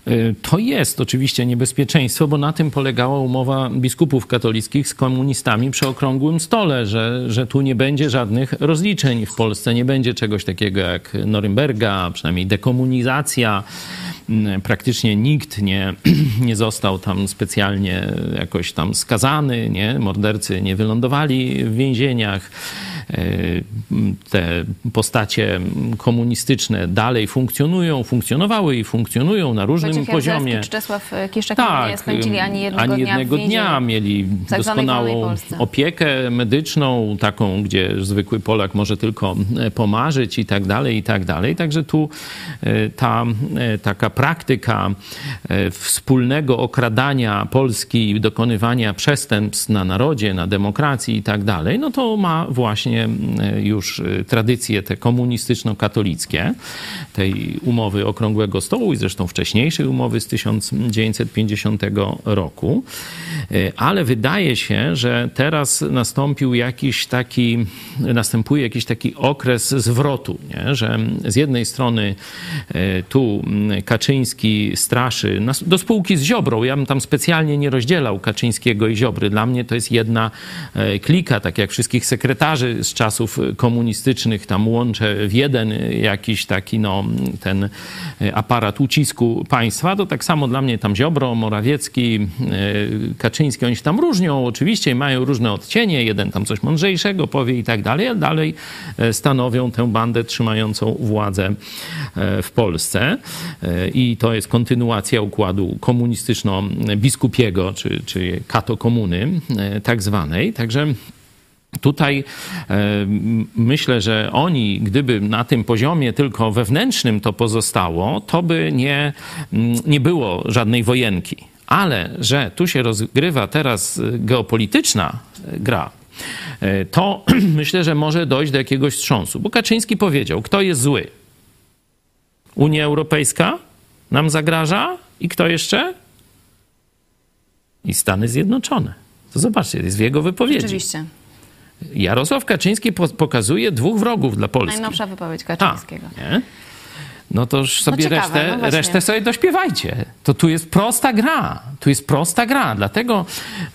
Y, to jest oczywiście niebezpieczeństwo, bo na tym polegała umowa biskupów katolickich z komunistami przy okrągłym stole, że, że tu nie będzie żadnych rozliczeń w Polsce, nie będzie czegoś takiego jak Norymberga, przynajmniej dekomunizacja. Mm, praktycznie nikt nie, <clears throat> nie został tam specjalnie jakoś tam skazany, nie? mordercy nie wylądowali w więzieniach. Te postacie komunistyczne dalej funkcjonują, funkcjonowały i funkcjonują na różnym Wojciech poziomie. Czy Czesław Kiszczak Tak, nie spędzili ani jednego ani dnia jednego dnia mieli tak doskonałą opiekę medyczną, taką, gdzie zwykły Polak może tylko e, pomarzyć i tak dalej, i tak dalej. Także tu e, ta e, taka praktyka e, wspólnego okradania Polski, i dokonywania przestępstw na narodzie, na demokracji i tak dalej, no to ma właśnie e, już e, tradycje te komunistyczno-katolickie tej umowy Okrągłego Stołu i zresztą wcześniejszej umowy z 1950 roku. E, Ale wydaje się, że teraz nastąpił jakiś taki, następuje jakiś taki okres zwrotu, nie? że z jednej strony tu mm, Kaczyński straszy do spółki z Ziobrą. Ja bym tam specjalnie nie rozdzielał Kaczyńskiego i Ziobry. Dla mnie to jest jedna klika, tak jak wszystkich sekretarzy z czasów komunistycznych tam łączę w jeden jakiś taki, no, ten e, aparat ucisku państwa, to tak samo dla mnie tam Ziobro, Morawiecki, Kaczyński, oni się tam różnią oczywiście mają różne odcienie, jeden tam coś mądrzejszego powie i tak dalej, ale dalej e, stanowią tę bandę trzymającą władzę e, w Polsce. E, i to jest kontynuacja układu komunistyczno-biskupiego, czy, czy katokomuny e, tak zwanej, także Tutaj e, myślę, że oni, gdyby na tym poziomie tylko wewnętrznym to pozostało, to by nie, nie było żadnej wojenki. Ale że tu się rozgrywa teraz e, geopolityczna e, gra, to <clears throat> myślę, że może dojść do jakiegoś wstrząsu. Bo Kaczyński powiedział, kto jest zły? Unia Europejska nam zagraża i kto jeszcze? I Stany Zjednoczone. To zobaczcie, jest w jego wypowiedzi. Rzeczywiście. Jarosław Kaczyński po- pokazuje dwóch wrogów dla Polski. Najnowsza wypowiedź A, Kaczyńskiego. nie? No to już sobie ciekawe, resztę, no resztę sobie dośpiewajcie. To tu jest prosta gra. Tu jest prosta gra. Dlatego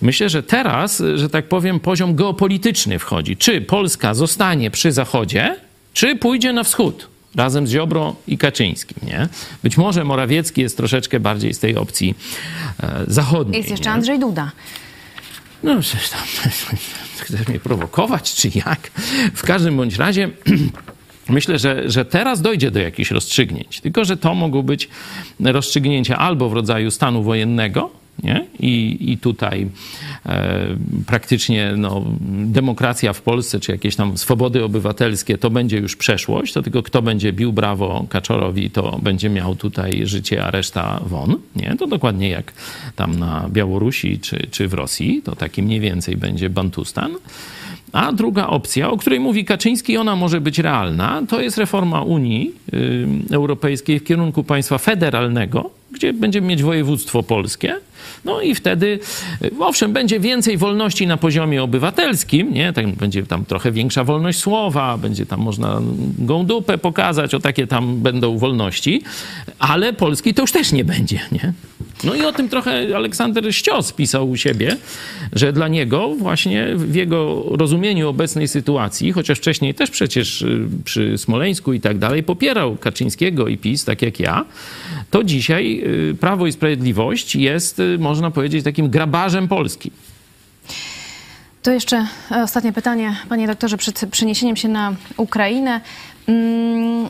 myślę, że teraz, że tak powiem, poziom geopolityczny wchodzi. Czy Polska zostanie przy Zachodzie, czy pójdzie na wschód? Razem z Ziobro i Kaczyńskim, nie? Być może Morawiecki jest troszeczkę bardziej z tej opcji e, zachodniej. Jest jeszcze nie? Andrzej Duda. No, przecież tam <laughs> chcesz mnie prowokować, czy jak? W każdym bądź razie <clears throat> myślę, że, że teraz dojdzie do jakichś rozstrzygnięć. Tylko, że to mogą być rozstrzygnięcia albo w rodzaju stanu wojennego, nie? I, I tutaj praktycznie no, demokracja w Polsce, czy jakieś tam swobody obywatelskie, to będzie już przeszłość. To tylko kto będzie bił brawo Kaczorowi, to będzie miał tutaj życie, a reszta won. Nie? To dokładnie jak tam na Białorusi czy, czy w Rosji. To taki mniej więcej będzie Bantustan. A druga opcja, o której mówi Kaczyński, ona może być realna, to jest reforma Unii Europejskiej w kierunku państwa federalnego, gdzie będziemy mieć województwo polskie. No i wtedy, y, owszem, będzie więcej wolności na poziomie obywatelskim, nie? Tak, będzie tam trochę większa wolność słowa, będzie tam można gołą dupę pokazać, o takie tam będą wolności, ale Polski to już też nie będzie, nie? No i o tym trochę Aleksander Ścios pisał u siebie, że dla niego właśnie w jego rozumieniu obecnej sytuacji, chociaż wcześniej też przecież y, przy Smoleńsku i tak dalej popierał Kaczyńskiego i PiS, tak jak ja, to dzisiaj y, Prawo i Sprawiedliwość jest, y, można powiedzieć, takim grabarzem Polski. To jeszcze ostatnie pytanie, panie doktorze, przed przeniesieniem się na Ukrainę. Mm,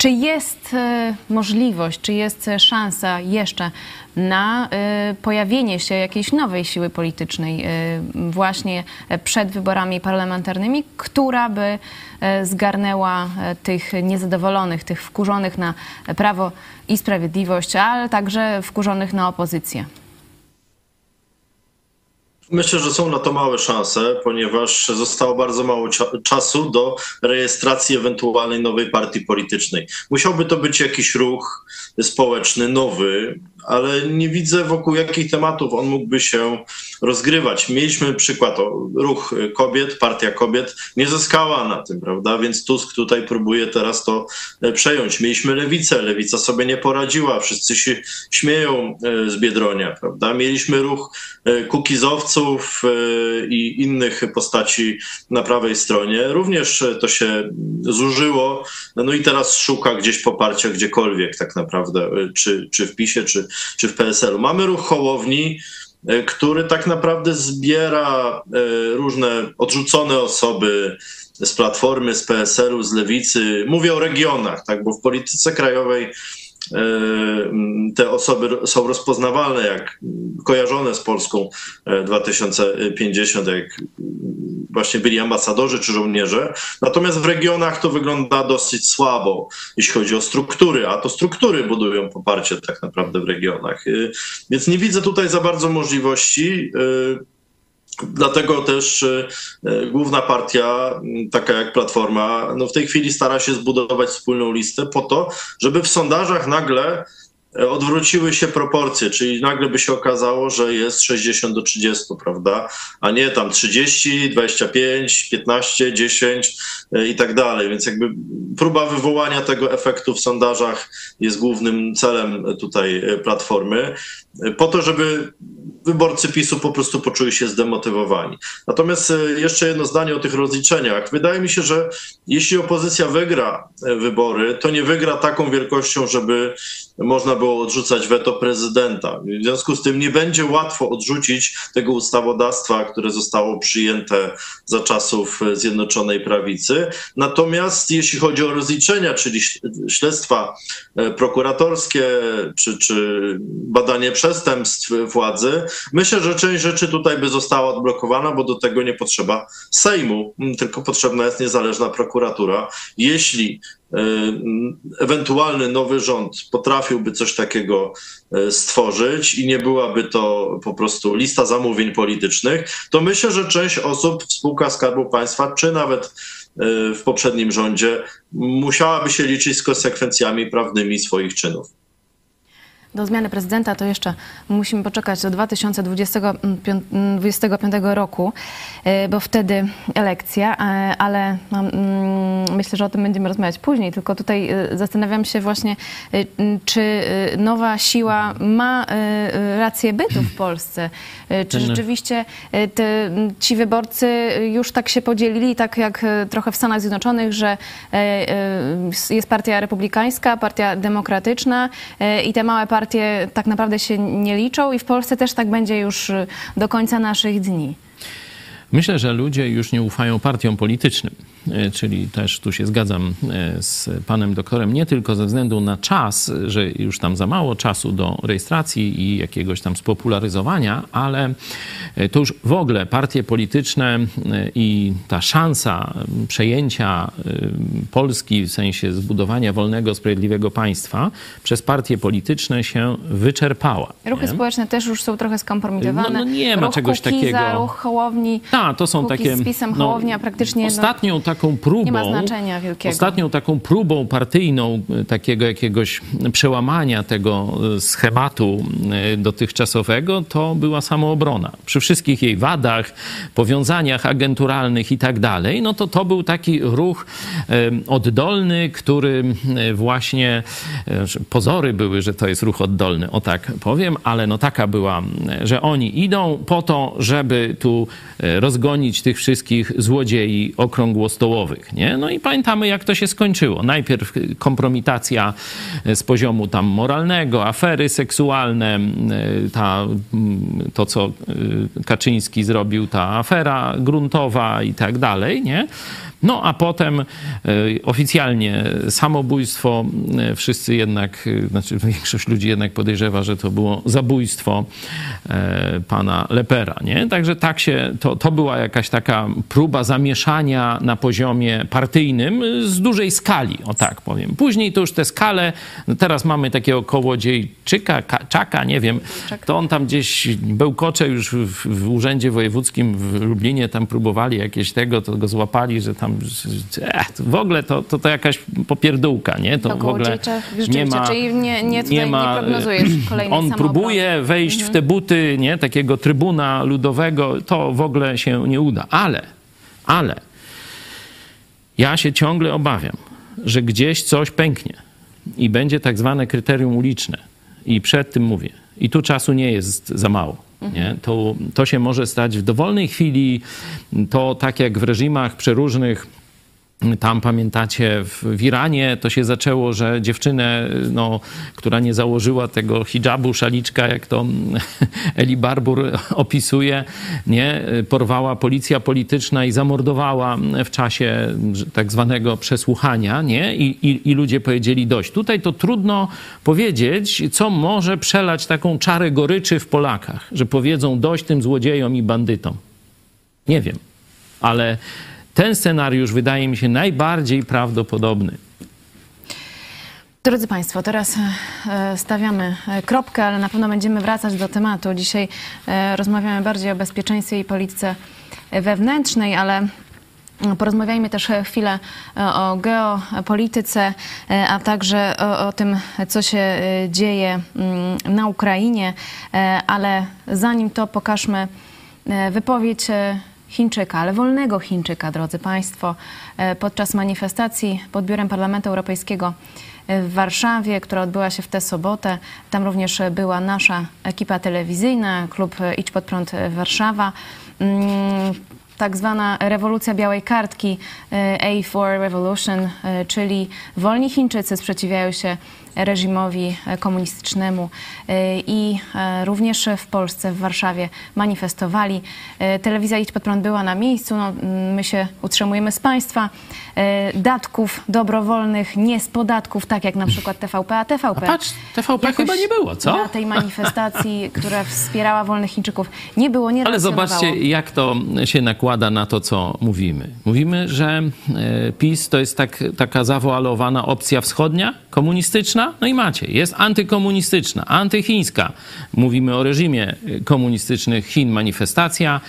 Czy jest e, możliwość, czy jest e, szansa jeszcze na e, pojawienie się jakiejś nowej siły politycznej właśnie przed wyborami parlamentarnymi, która by zgarnęła tych niezadowolonych, tych wkurzonych na Prawo i Sprawiedliwość, ale także wkurzonych na opozycję? Myślę, że są na to małe szanse, ponieważ zostało bardzo mało cza- czasu do rejestracji ewentualnej nowej partii politycznej. Musiałby to być jakiś ruch społeczny, nowy, ale nie widzę wokół jakich tematów on mógłby się rozgrywać. Mieliśmy przykład, o, ruch kobiet, partia kobiet nie zyskała na tym, prawda? Więc Tusk tutaj próbuje teraz to e, przejąć. Mieliśmy lewicę, lewica sobie nie poradziła, wszyscy się śmieją e, z Biedronia, prawda? Mieliśmy ruch e, kukizowców e, i innych postaci na prawej stronie. Również e, to się zużyło, no i teraz szuka gdzieś poparcia gdziekolwiek tak naprawdę, e, czy, czy w PiSie, czy, czy w PSL-u. Mamy ruch Hołowni, który tak naprawdę zbiera różne odrzucone osoby z Platformy, z PSL-u, z Lewicy. Mówię o regionach, tak, bo w polityce krajowej te osoby są rozpoznawalne, jak kojarzone z Polską 2050, e, jak właśnie byli ambasadorzy czy żołnierze. Natomiast w regionach to wygląda dosyć słabo, jeśli chodzi o struktury, a to struktury budują poparcie tak naprawdę w regionach. E, więc nie widzę tutaj za bardzo możliwości. Dlatego też e, e, główna partia, taka jak Platforma, no w tej chwili stara się zbudować wspólną listę po to, żeby w sondażach nagle e, odwróciły się proporcje, czyli nagle by się okazało, że jest 60 do 30, prawda? A nie tam 30, 25, 15, 10 i tak dalej. Więc jakby próba wywołania tego efektu w sondażach jest głównym celem tutaj Platformy, po to, żeby wyborcy PiSu po prostu poczuli się zdemotywowani. Natomiast e, jeszcze jedno zdanie o tych rozliczeniach. Wydaje mi się, że jeśli opozycja wygra e, wybory, to nie wygra taką wielkością, żeby można było odrzucać weto prezydenta. W związku z tym nie będzie łatwo odrzucić tego ustawodawstwa, które zostało przyjęte za czasów e, Zjednoczonej Prawicy. Natomiast jeśli chodzi o rozliczenia, czyli śledztwa prokuratorskie czy, czy badanie przestępstw władzy, Myślę, że część rzeczy tutaj by została odblokowana, bo do tego nie potrzeba Sejmu, mm, tylko potrzebna jest niezależna prokuratura. Jeśli y, ewentualny nowy rząd potrafiłby coś takiego y, stworzyć i nie byłaby to po prostu lista zamówień politycznych, to myślę, że część osób w spółkach Skarbu Państwa, czy nawet y, w poprzednim rządzie, musiałaby się liczyć z konsekwencjami prawnymi swoich czynów do zmiany prezydenta to jeszcze musimy poczekać do 2025 roku, e, bo wtedy elekcja, e, ale mam, mm, myślę, że o tym będziemy rozmawiać później, tylko tutaj e, zastanawiam się właśnie, czy nowa siła ma rację bytu w Polsce, czy rzeczywiście te, ci wyborcy już tak się podzielili, tak jak trochę w Stanach Zjednoczonych, że jest partia republikańska, partia demokratyczna i te małe partie partie tak naprawdę się nie liczą i w Polsce też tak będzie już do końca naszych dni. Myślę, że ludzie już nie ufają partiom politycznym. E, czyli też tu się zgadzam e, z panem doktorem, nie tylko ze względu na czas, że już tam za mało czasu do rejestracji i jakiegoś tam spopularyzowania, ale e, to już w ogóle partie polityczne i ta szansa przejęcia Polski w sensie zbudowania wolnego, sprawiedliwego państwa przez partie polityczne się wyczerpała. Ruchy nie? społeczne też już są trochę skompromitowane. No, no nie ma ruch czegoś Kukiza, takiego. Ruch Hołowni. Tak, to są takie. Z pisem no, Hołownia praktycznie. Ostatnią no, taką próbą. Nie ma znaczenia wielkiego. Ostatnią taką próbą partyjną e, takiego jakiegoś przełamania tego e, schematu e, dotychczasowego to była samoobrona. Przy wszystkich jej wadach, powiązaniach agenturalnych i tak dalej, no to to był taki ruch oddolny, który właśnie pozory były, że to jest ruch oddolny, o tak powiem, ale no taka była, że oni idą po to, żeby tu rozgonić tych wszystkich złodziei okrągłostołowych stołowych, nie? No i pamiętamy, jak to się skończyło. Najpierw kompromitacja e, z poziomu tam moralnego, afery seksualne, e, ta, to, co e, Kaczyński zrobił, ta afera gruntowa i tak dalej, nie? No a potem e, oficjalnie samobójstwo. E, wszyscy jednak, e, znaczy <laughs> większość ludzi jednak podejrzewa, że to było zabójstwo pana Lepera. Nie? Także tak się, to, to była jakaś taka próba zamieszania na poziomie partyjnym z dużej skali, o tak powiem. Później to już te skale, no teraz mamy takiego kołodziejczyka, czaka, nie wiem, to on tam gdzieś bełkocze już w, w urzędzie wojewódzkim w Lublinie, tam próbowali jakieś tego, to go złapali, że tam tam w ogóle to, to, to jakaś popierdółka, nie? To w ogóle nie ma, czyli nie, nie, nie, ma, nie prognozujesz <clears throat> kolejnej On próbuje wejść mhm. w te buty, nie? Takiego trybuna ludowego, to w ogóle się nie uda. Ale, ale ja się ciągle obawiam, że gdzieś coś pęknie i będzie tak zwane kryterium uliczne. I przed tym mówię. I tu czasu nie jest za mało. Nie? To, to się może stać w dowolnej chwili. To tak jak w reżimach przeróżnych Tam pamiętacie, w, Iranie to się zaczęło, że dziewczynę, no, która nie założyła tego hijabu, szaliczka, jak to <laughs> Eli Barbur opisuje, nie, porwała policja polityczna i zamordowała w czasie tak zwanego przesłuchania, nie? I, i, I ludzie powiedzieli dość. Tutaj to trudno powiedzieć, co może przelać taką czarę goryczy w Polakach, że powiedzą dość tym złodziejom i bandytom. Nie wiem, ale ten scenariusz wydaje mi się najbardziej prawdopodobny. Drodzy Państwo, teraz e, stawiamy e, kropkę, ale na pewno będziemy wracać do tematu. Dzisiaj e, rozmawiamy bardziej o bezpieczeństwie i polityce wewnętrznej, ale Porozmawiajmy też chwilę o geopolityce, a także o, o, tym, co się dzieje mm, na Ukrainie. Ale zanim to pokażmy wypowiedź Chińczyka, ale wolnego Chińczyka, drodzy Państwo, podczas manifestacji pod biurem Parlamentu Europejskiego w Warszawie, która odbyła się w tę sobotę. Tam również była nasza ekipa telewizyjna, klub Idź Pod Prąd Warszawa. Mm, tak zwana rewolucja białej kartki, A4 Revolution, czyli wolni Chińczycy sprzeciwiają się reżimowi komunistycznemu i również w Polsce, w Warszawie manifestowali. Telewizja Idź Pod Prąd była na miejscu. No, my się utrzymujemy z państwa datków dobrowolnych, nie z podatków, tak jak na przykład TVP, a TVP. A patrz, TVP chyba nie było, co? Na tej manifestacji, <laughs> która wspierała wolnych Chińczyków, nie było, nie Ale zobaczcie, jak to się nakłada na to, co mówimy. Mówimy, że e, PiS to jest tak, taka zawoalowana opcja wschodnia, komunistyczna, no i macie, jest antykomunistyczna, antychińska. Mówimy o reżimie komunistycznych Chin, manifestacja.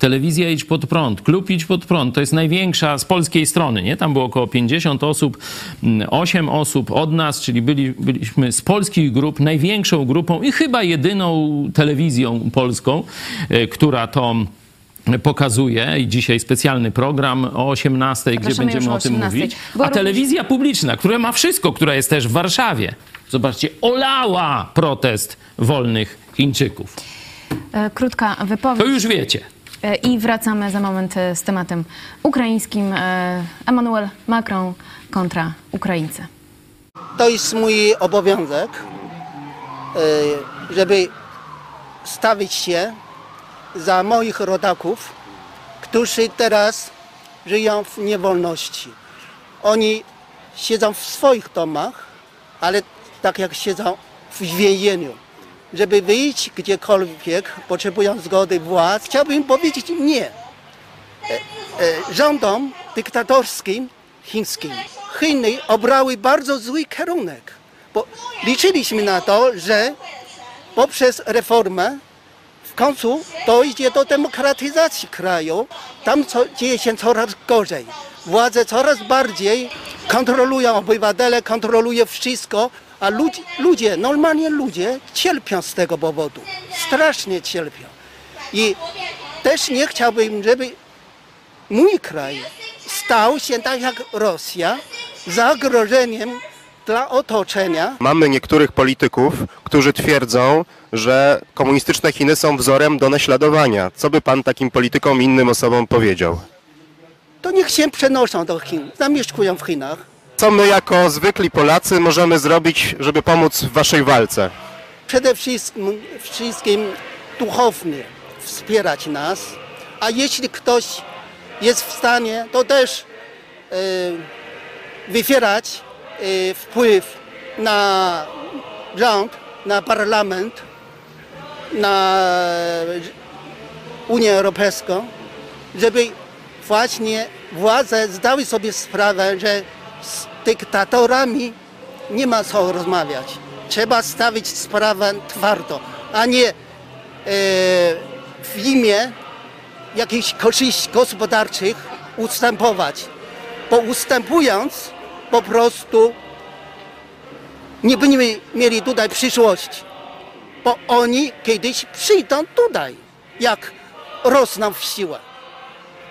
Telewizja Idź Pod Prąd, Klub Idź Pod Prąd, to jest największa z polskiej strony, nie? Tam było około 50 osób, 8 osób od nas, czyli byli, byliśmy z polskich grup największą grupą i chyba jedyną telewizją polską, e, która to pokazuje i dzisiaj specjalny program o 18, gdzie będziemy o o tym 18. mówić. Była A również- telewizja publiczna, która ma wszystko, która jest też w Warszawie, zobaczcie, olała protest wolnych Chińczyków. E, Krótka wypowiedź. To już wiecie. E, I wracamy za moment e, z tematem ukraińskim. Emmanuel Macron kontra Ukraińcy. To jest mój obowiązek, żeby stawić się za moich rodaków, którzy teraz żyją w niewolności. Oni siedzą w swoich domach, ale tak jak siedzą w więzieniu. Żeby wyjść gdziekolwiek, potrzebują zgody władz, chciałbym powiedzieć nie. E, e, rządom dyktatorskim chińskim Chiny obrały bardzo zły kierunek. Bo liczyliśmy na to, że poprzez reformę w końcu dojdzie do demokratyzacji kraju. Tam co, dzieje się coraz gorzej. Władze coraz bardziej kontrolują obywatele, kontrolują wszystko, a ludzie, ludzie, normalnie ludzie cierpią z tego powodu. Strasznie cierpią. I też nie chciałbym, żeby mój kraj stał się tak jak Rosja zagrożeniem dla otoczenia. Mamy niektórych polityków, którzy twierdzą, że komunistyczne Chiny są wzorem do naśladowania. Co by pan takim politykom i innym osobom powiedział? To niech się przenoszą do Chin, zamieszkują w Chinach. Co my jako zwykli Polacy możemy zrobić, żeby pomóc w waszej walce? Przede wszystkim, wszystkim duchownie wspierać nas, a jeśli ktoś jest w stanie, to też e, wywierać wpływ na rząd, na parlament, na Unię Europejską, żeby właśnie władze zdały sobie sprawę, że z dyktatorami nie ma co rozmawiać. Trzeba stawić sprawę twardo, a nie e, w imię jakichś korzyści gospodarczych ustępować. Bo ustępując po prostu nie będziemy mieli tutaj przyszłości. Bo oni kiedyś przyjdą tutaj, jak rosną w siłę.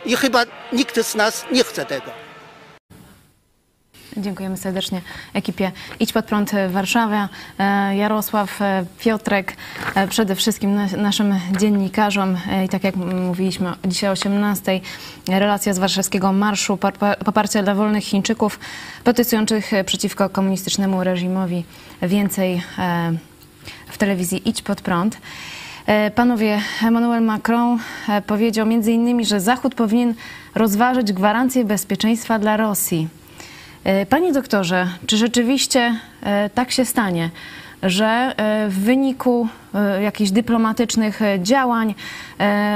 I chyba nikt z nas nie chce tego. Dziękujemy serdecznie ekipie Idź Pod Prąd Warszawa, e, Jarosław, e, Piotrek, e, przede wszystkim nas- naszym dziennikarzom i tak jak mówiliśmy dzisiaj o 18 relacja z warszawskiego marszu par- pa- poparcia dla wolnych Chińczyków protestujących przeciwko komunistycznemu reżimowi. Więcej w telewizji Idź Pod Prąd. Panowie, Emmanuel Macron powiedział między innymi, że Zachód powinien rozważyć gwarancję bezpieczeństwa dla Rosji. E, Panie doktorze, czy rzeczywiście e, tak się stanie, że e, w wyniku jakichś dyplomatycznych działań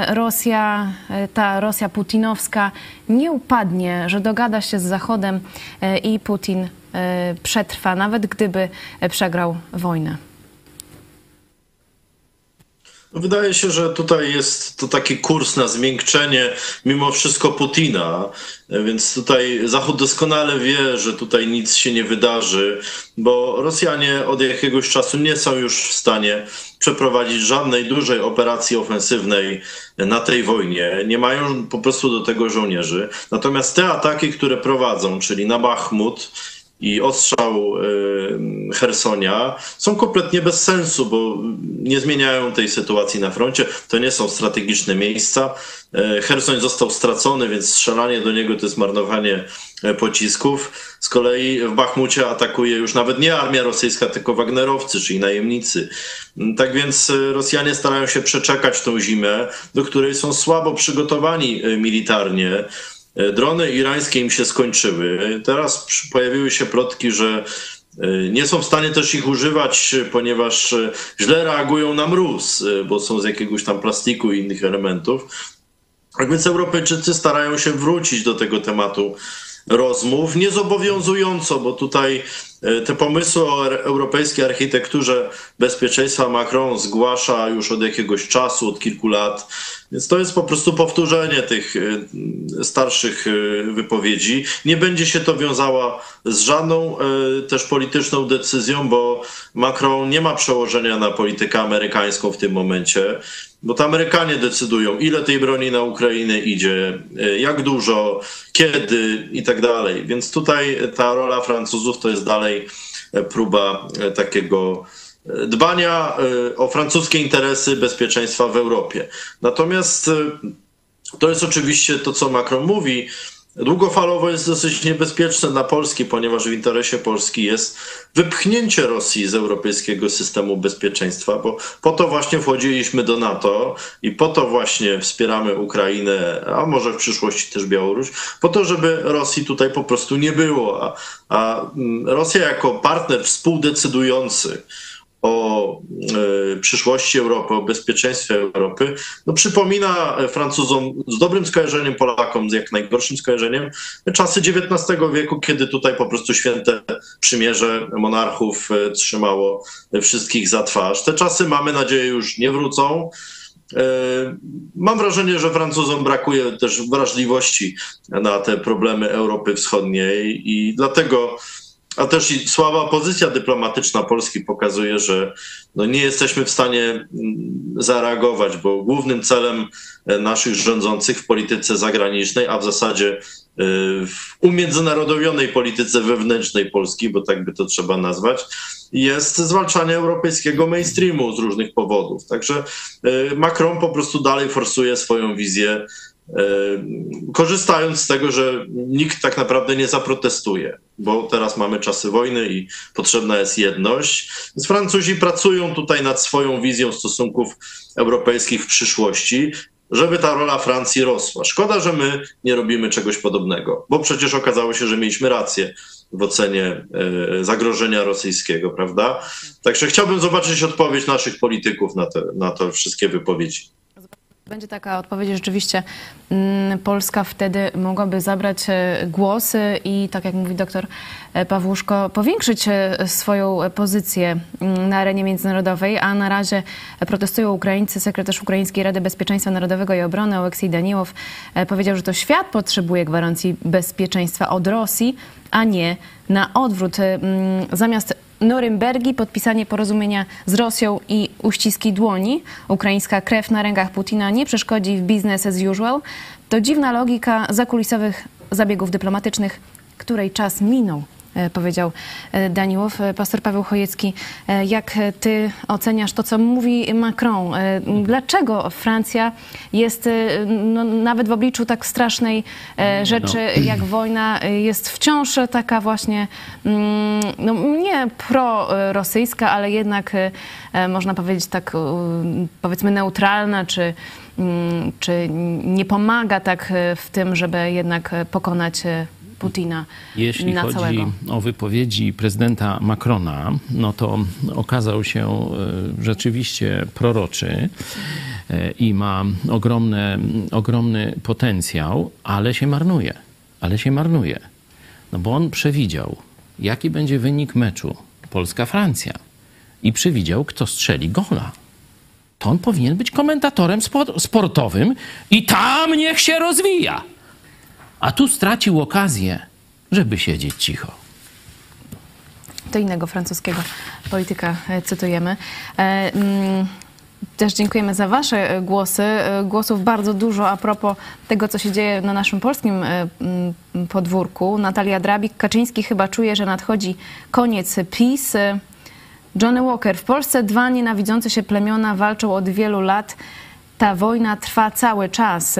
Rosja, ta Rosja putinowska nie upadnie, że dogada się z Zachodem i Putin przetrwa, nawet gdyby przegrał wojnę? Wydaje się, że tutaj jest to taki kurs na zmiękczenie mimo wszystko Putina, więc tutaj Zachód doskonale wie, że tutaj nic się nie wydarzy, bo Rosjanie od jakiegoś czasu nie są już w stanie przeprowadzić żadnej dużej operacji ofensywnej na tej wojnie. Nie mają po prostu do tego żołnierzy. Natomiast te ataki, które prowadzą, czyli na Bachmut, i ostrzał y, Hersonia są kompletnie bez sensu, bo nie zmieniają tej sytuacji na froncie. To nie są strategiczne miejsca. Y, Hersoń został stracony, więc strzelanie do niego to jest marnowanie e, pocisków. Z kolei w Bachmucie atakuje już nawet nie armia rosyjska, tylko Wagnerowcy, czyli najemnicy. Tak więc y, Rosjanie starają się przeczekać tą zimę, do której są słabo przygotowani y, militarnie. E, Drony irańskie im się skończyły. Teraz pojawiły się plotki, że e, nie są w stanie też ich używać, ponieważ e, źle reagują na mróz, bo są z jakiegoś tam plastiku i innych elementów. Tak więc Europejczycy starają się wrócić do tego tematu rozmów, niezobowiązująco, bo tutaj te pomysły o europejskiej architekturze bezpieczeństwa Macron zgłasza już od jakiegoś czasu, od kilku lat. Więc to jest po prostu powtórzenie tych e, starszych e, wypowiedzi. Nie będzie się to wiązało z żadną e, też polityczną decyzją, bo Macron nie ma przełożenia na politykę amerykańską w tym momencie. Bo to Amerykanie decydują, ile tej broni na Ukrainę idzie, e, jak dużo, kiedy i tak dalej. Więc tutaj ta rola Francuzów to jest dalej próba e, takiego e, dbania e, o francuskie interesy bezpieczeństwa w Europie. Natomiast to jest oczywiście to, co Macron mówi. Długofalowo jest dosyć niebezpieczne dla Polski, ponieważ w interesie Polski jest wypchnięcie Rosji z europejskiego systemu bezpieczeństwa, bo po to właśnie wchodziliśmy do NATO i po to właśnie wspieramy Ukrainę, a może w przyszłości też Białoruś, po to, żeby Rosji tutaj po prostu nie było. A, a mm, Rosja jako partner współdecydujący o e, przyszłości Europy, o bezpieczeństwie Europy, no przypomina Francuzom z dobrym skojarzeniem, Polakom z jak najgorszym skojarzeniem czasy XIX wieku, kiedy tutaj po prostu święte przymierze monarchów e, trzymało wszystkich za twarz. Te czasy, mamy nadzieję, już nie wrócą. E, Mam wrażenie, że Francuzom brakuje też wrażliwości na te problemy Europy Wschodniej i dlatego a też i słaba pozycja dyplomatyczna Polski pokazuje, że no nie jesteśmy w stanie mm, zareagować, bo głównym celem e, naszych rządzących w polityce zagranicznej, a w zasadzie e, w umiędzynarodowionej polityce wewnętrznej Polski, bo tak by to trzeba nazwać, jest zwalczanie europejskiego mainstreamu z różnych powodów. Także e, Macron po prostu dalej forsuje swoją wizję korzystając z tego, że nikt tak naprawdę nie zaprotestuje, bo teraz mamy czasy wojny i potrzebna jest jedność. Więc Francuzi pracują tutaj nad swoją wizją stosunków europejskich w przyszłości, żeby ta rola Francji rosła. Szkoda, że my nie robimy czegoś podobnego, bo przecież okazało się, że mieliśmy rację w ocenie e, zagrożenia rosyjskiego, prawda? Także chciałbym zobaczyć odpowiedź naszych polityków na te, na te wszystkie wypowiedzi. Będzie taka odpowiedź, rzeczywiście mm, Polska wtedy mogłaby zabrać e, głos e, i, tak jak mówi doktor e, Pawłuszko, powiększyć e, swoją pozycję mm, na arenie międzynarodowej, a na razie protestują Ukraińcy. Sekretarz Ukraińskiej Rady Bezpieczeństwa Narodowego i Obrony Oleksij Daniłow powiedział, że to świat potrzebuje gwarancji bezpieczeństwa od Rosji, a nie na odwrót. Mm, Zamiast Norymbergi, podpisanie porozumienia z Rosją i uściski dłoni. Ukraińska krew na rękach Putina nie przeszkodzi w business as usual. To dziwna logika zakulisowych zabiegów dyplomatycznych, której czas minął. E, powiedział e, Daniłow. E, Pastor Paweł Chojecki, jak ty oceniasz to, co mówi Macron? Dlaczego Francja jest no, nawet w obliczu tak strasznej e, rzeczy jak <clears throat> wojna, jest wciąż taka właśnie mm, no, nie prorosyjska, ale jednak można powiedzieć tak powiedzmy neutralna, czy, mm, czy nie pomaga tak w tym, żeby jednak pokonać Putina Jeśli na chodzi całego. o wypowiedzi prezydenta Macrona, no to okazał się e, rzeczywiście proroczy e, i ma ogromne, ogromny potencjał, ale się marnuje. Ale się marnuje. No bo on przewidział, jaki będzie wynik meczu Polska-Francja i przewidział, kto strzeli gola. To on powinien być komentatorem spo- sportowym i tam niech się rozwija. A tu stracił okazję, żeby siedzieć cicho. To innego francuskiego polityka e, cytujemy. E, mm, Też dziękujemy za Wasze e, głosy. E, Głosów bardzo dużo a propos tego, co się dzieje na naszym polskim podwórku. Natalia Drabik, Kaczyński chyba czuje, że nadchodzi koniec PiS. Johnny Walker, w Polsce dwa nienawidzące się plemiona walczą od wielu lat. Ta wojna trwa cały czas.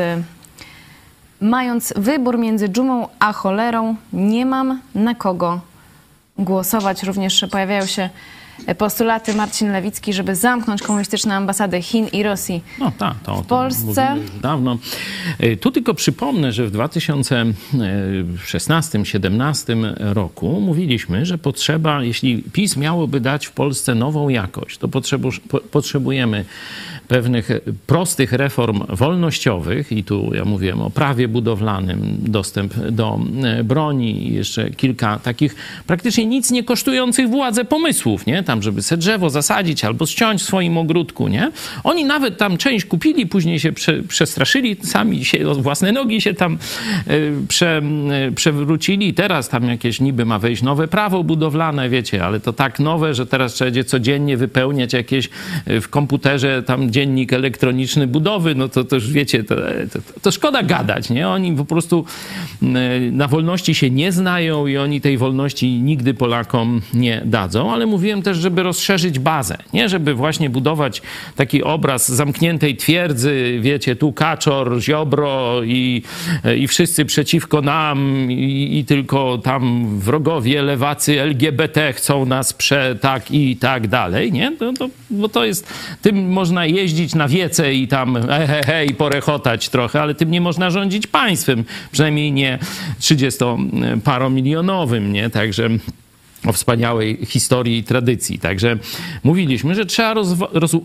Mając wybór między dżumą a cholerą, nie mam na kogo głosować. Również pojawiają się postulaty Marcin Lewicki, żeby zamknąć komunistyczne ambasady Chin i Rosji. No tak, to w Polsce- dawno. E, Tu tylko przypomnę, że w 2016-17 roku mówiliśmy, że potrzeba, jeśli PiS miałoby dać w Polsce nową jakość, to potrzebu- po- potrzebujemy pewnych prostych reform wolnościowych i tu ja mówiłem o prawie budowlanym, dostęp do e, broni i jeszcze kilka takich praktycznie nic nie kosztujących władzę pomysłów, nie? Tam, żeby se drzewo zasadzić albo ściąć w swoim ogródku, nie? Oni nawet tam część kupili, później się prze, przestraszyli, sami się własne nogi się tam e, prze, e, przewrócili. Teraz tam jakieś niby ma wejść nowe prawo budowlane, wiecie, ale to tak nowe, że teraz trzeba będzie codziennie wypełniać jakieś w komputerze tam dziennik elektroniczny budowy, no to, już wiecie, to, to, to szkoda gadać, nie? Oni po prostu m, na wolności się nie znają i oni tej wolności nigdy Polakom nie dadzą, ale mówiłem też, żeby rozszerzyć bazę, nie? Żeby właśnie budować taki obraz zamkniętej twierdzy, wiecie, tu Kaczor, Ziobro i, i wszyscy przeciwko nam i, i tylko tam wrogowie, lewacy, LGBT chcą nas prze, tak i tak dalej, nie? To, to, bo to jest, tym można jeździć na wiece i tam he, he, he, i porechotać trochę, ale tym nie można rządzić państwem, przynajmniej nie 30-paromilionowym, nie? Także o wspaniałej historii i tradycji. Także mówiliśmy, że trzeba rozwa- roz, y,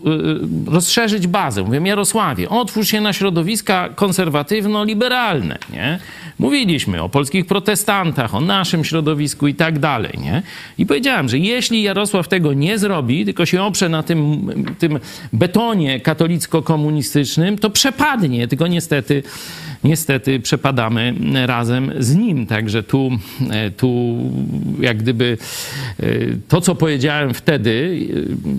rozszerzyć bazę. Mówię, Jarosławie, otwórz się na środowiska konserwatywno-liberalne, nie? Mówiliśmy o polskich protestantach, o naszym środowisku i tak dalej, nie? I powiedziałem, że jeśli Jarosław tego nie zrobi, tylko się oprze na tym, tym betonie katolicko-komunistycznym, to przepadnie, tylko niestety niestety przepadamy razem z nim. Także tu, e, tu jak gdyby to, co powiedziałem wtedy,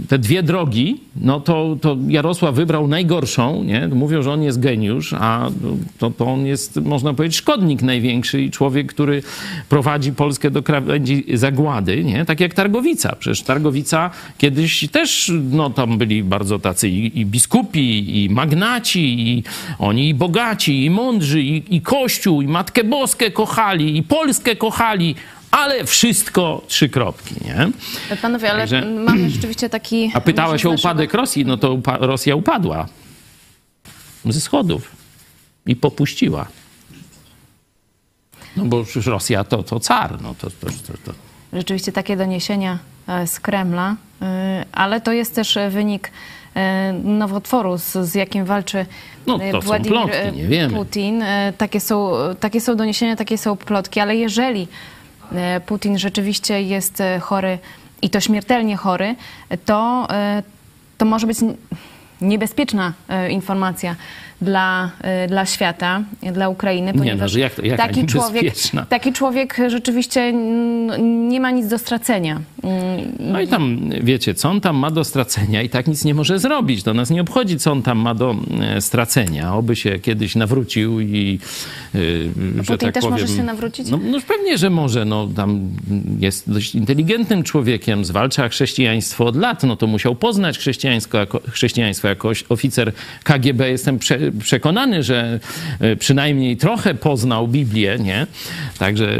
te dwie drogi, no to, to Jarosław wybrał najgorszą, nie? Mówią, że on jest geniusz, a to, to on jest, można powiedzieć, szkodnik największy i człowiek, który prowadzi Polskę do krawędzi zagłady, nie? Tak jak Targowica. Przecież Targowica kiedyś też, no tam byli bardzo tacy i, i biskupi, i magnaci, i oni i bogaci, i mądrzy, i, i Kościół, i Matkę Boskę kochali, i Polskę kochali, ale wszystko trzy kropki, nie? Panowie, ale Także- <clears throat> mamy rzeczywiście taki... A pytałaś o naszego- upadek Rosji, no to upa- Rosja upadła ze schodów i popuściła. No bo przecież Rosja to, to car, no to, to, to, to. rzeczywiście takie doniesienia e, z Kremla, e, ale to jest też e, wynik nowotworu, z, z jakim walczy No, to są Władimir plotki, e, nie wiemy. Putin. Takie są, takie są doniesienia, takie są plotki, ale jeżeli Putin rzeczywiście jest e, chory i to śmiertelnie chory, to, e, to może być niebezpieczna e, informacja dla, y, dla świata, dla Ukrainy, no, ponieważ że jak to- jaka taki, człowiek, taki człowiek rzeczywiście nie ma nic do stracenia. No i tam, wiecie, co on tam ma do stracenia i tak nic nie może zrobić. To nas nie obchodzi, co on tam ma do e, stracenia. Oby się kiedyś nawrócił i, y, że Putin tak też powiem... może się nawrócić? No, no pewnie, że może. No, tam jest dość inteligentnym człowiekiem, zwalcza chrześcijaństwo od lat. No to musiał poznać chrześcijaństwo jako, chrześcijaństwo jako oficer KGB. Jestem prze, przekonany, że e, przynajmniej trochę poznał Biblię, nie? Także e,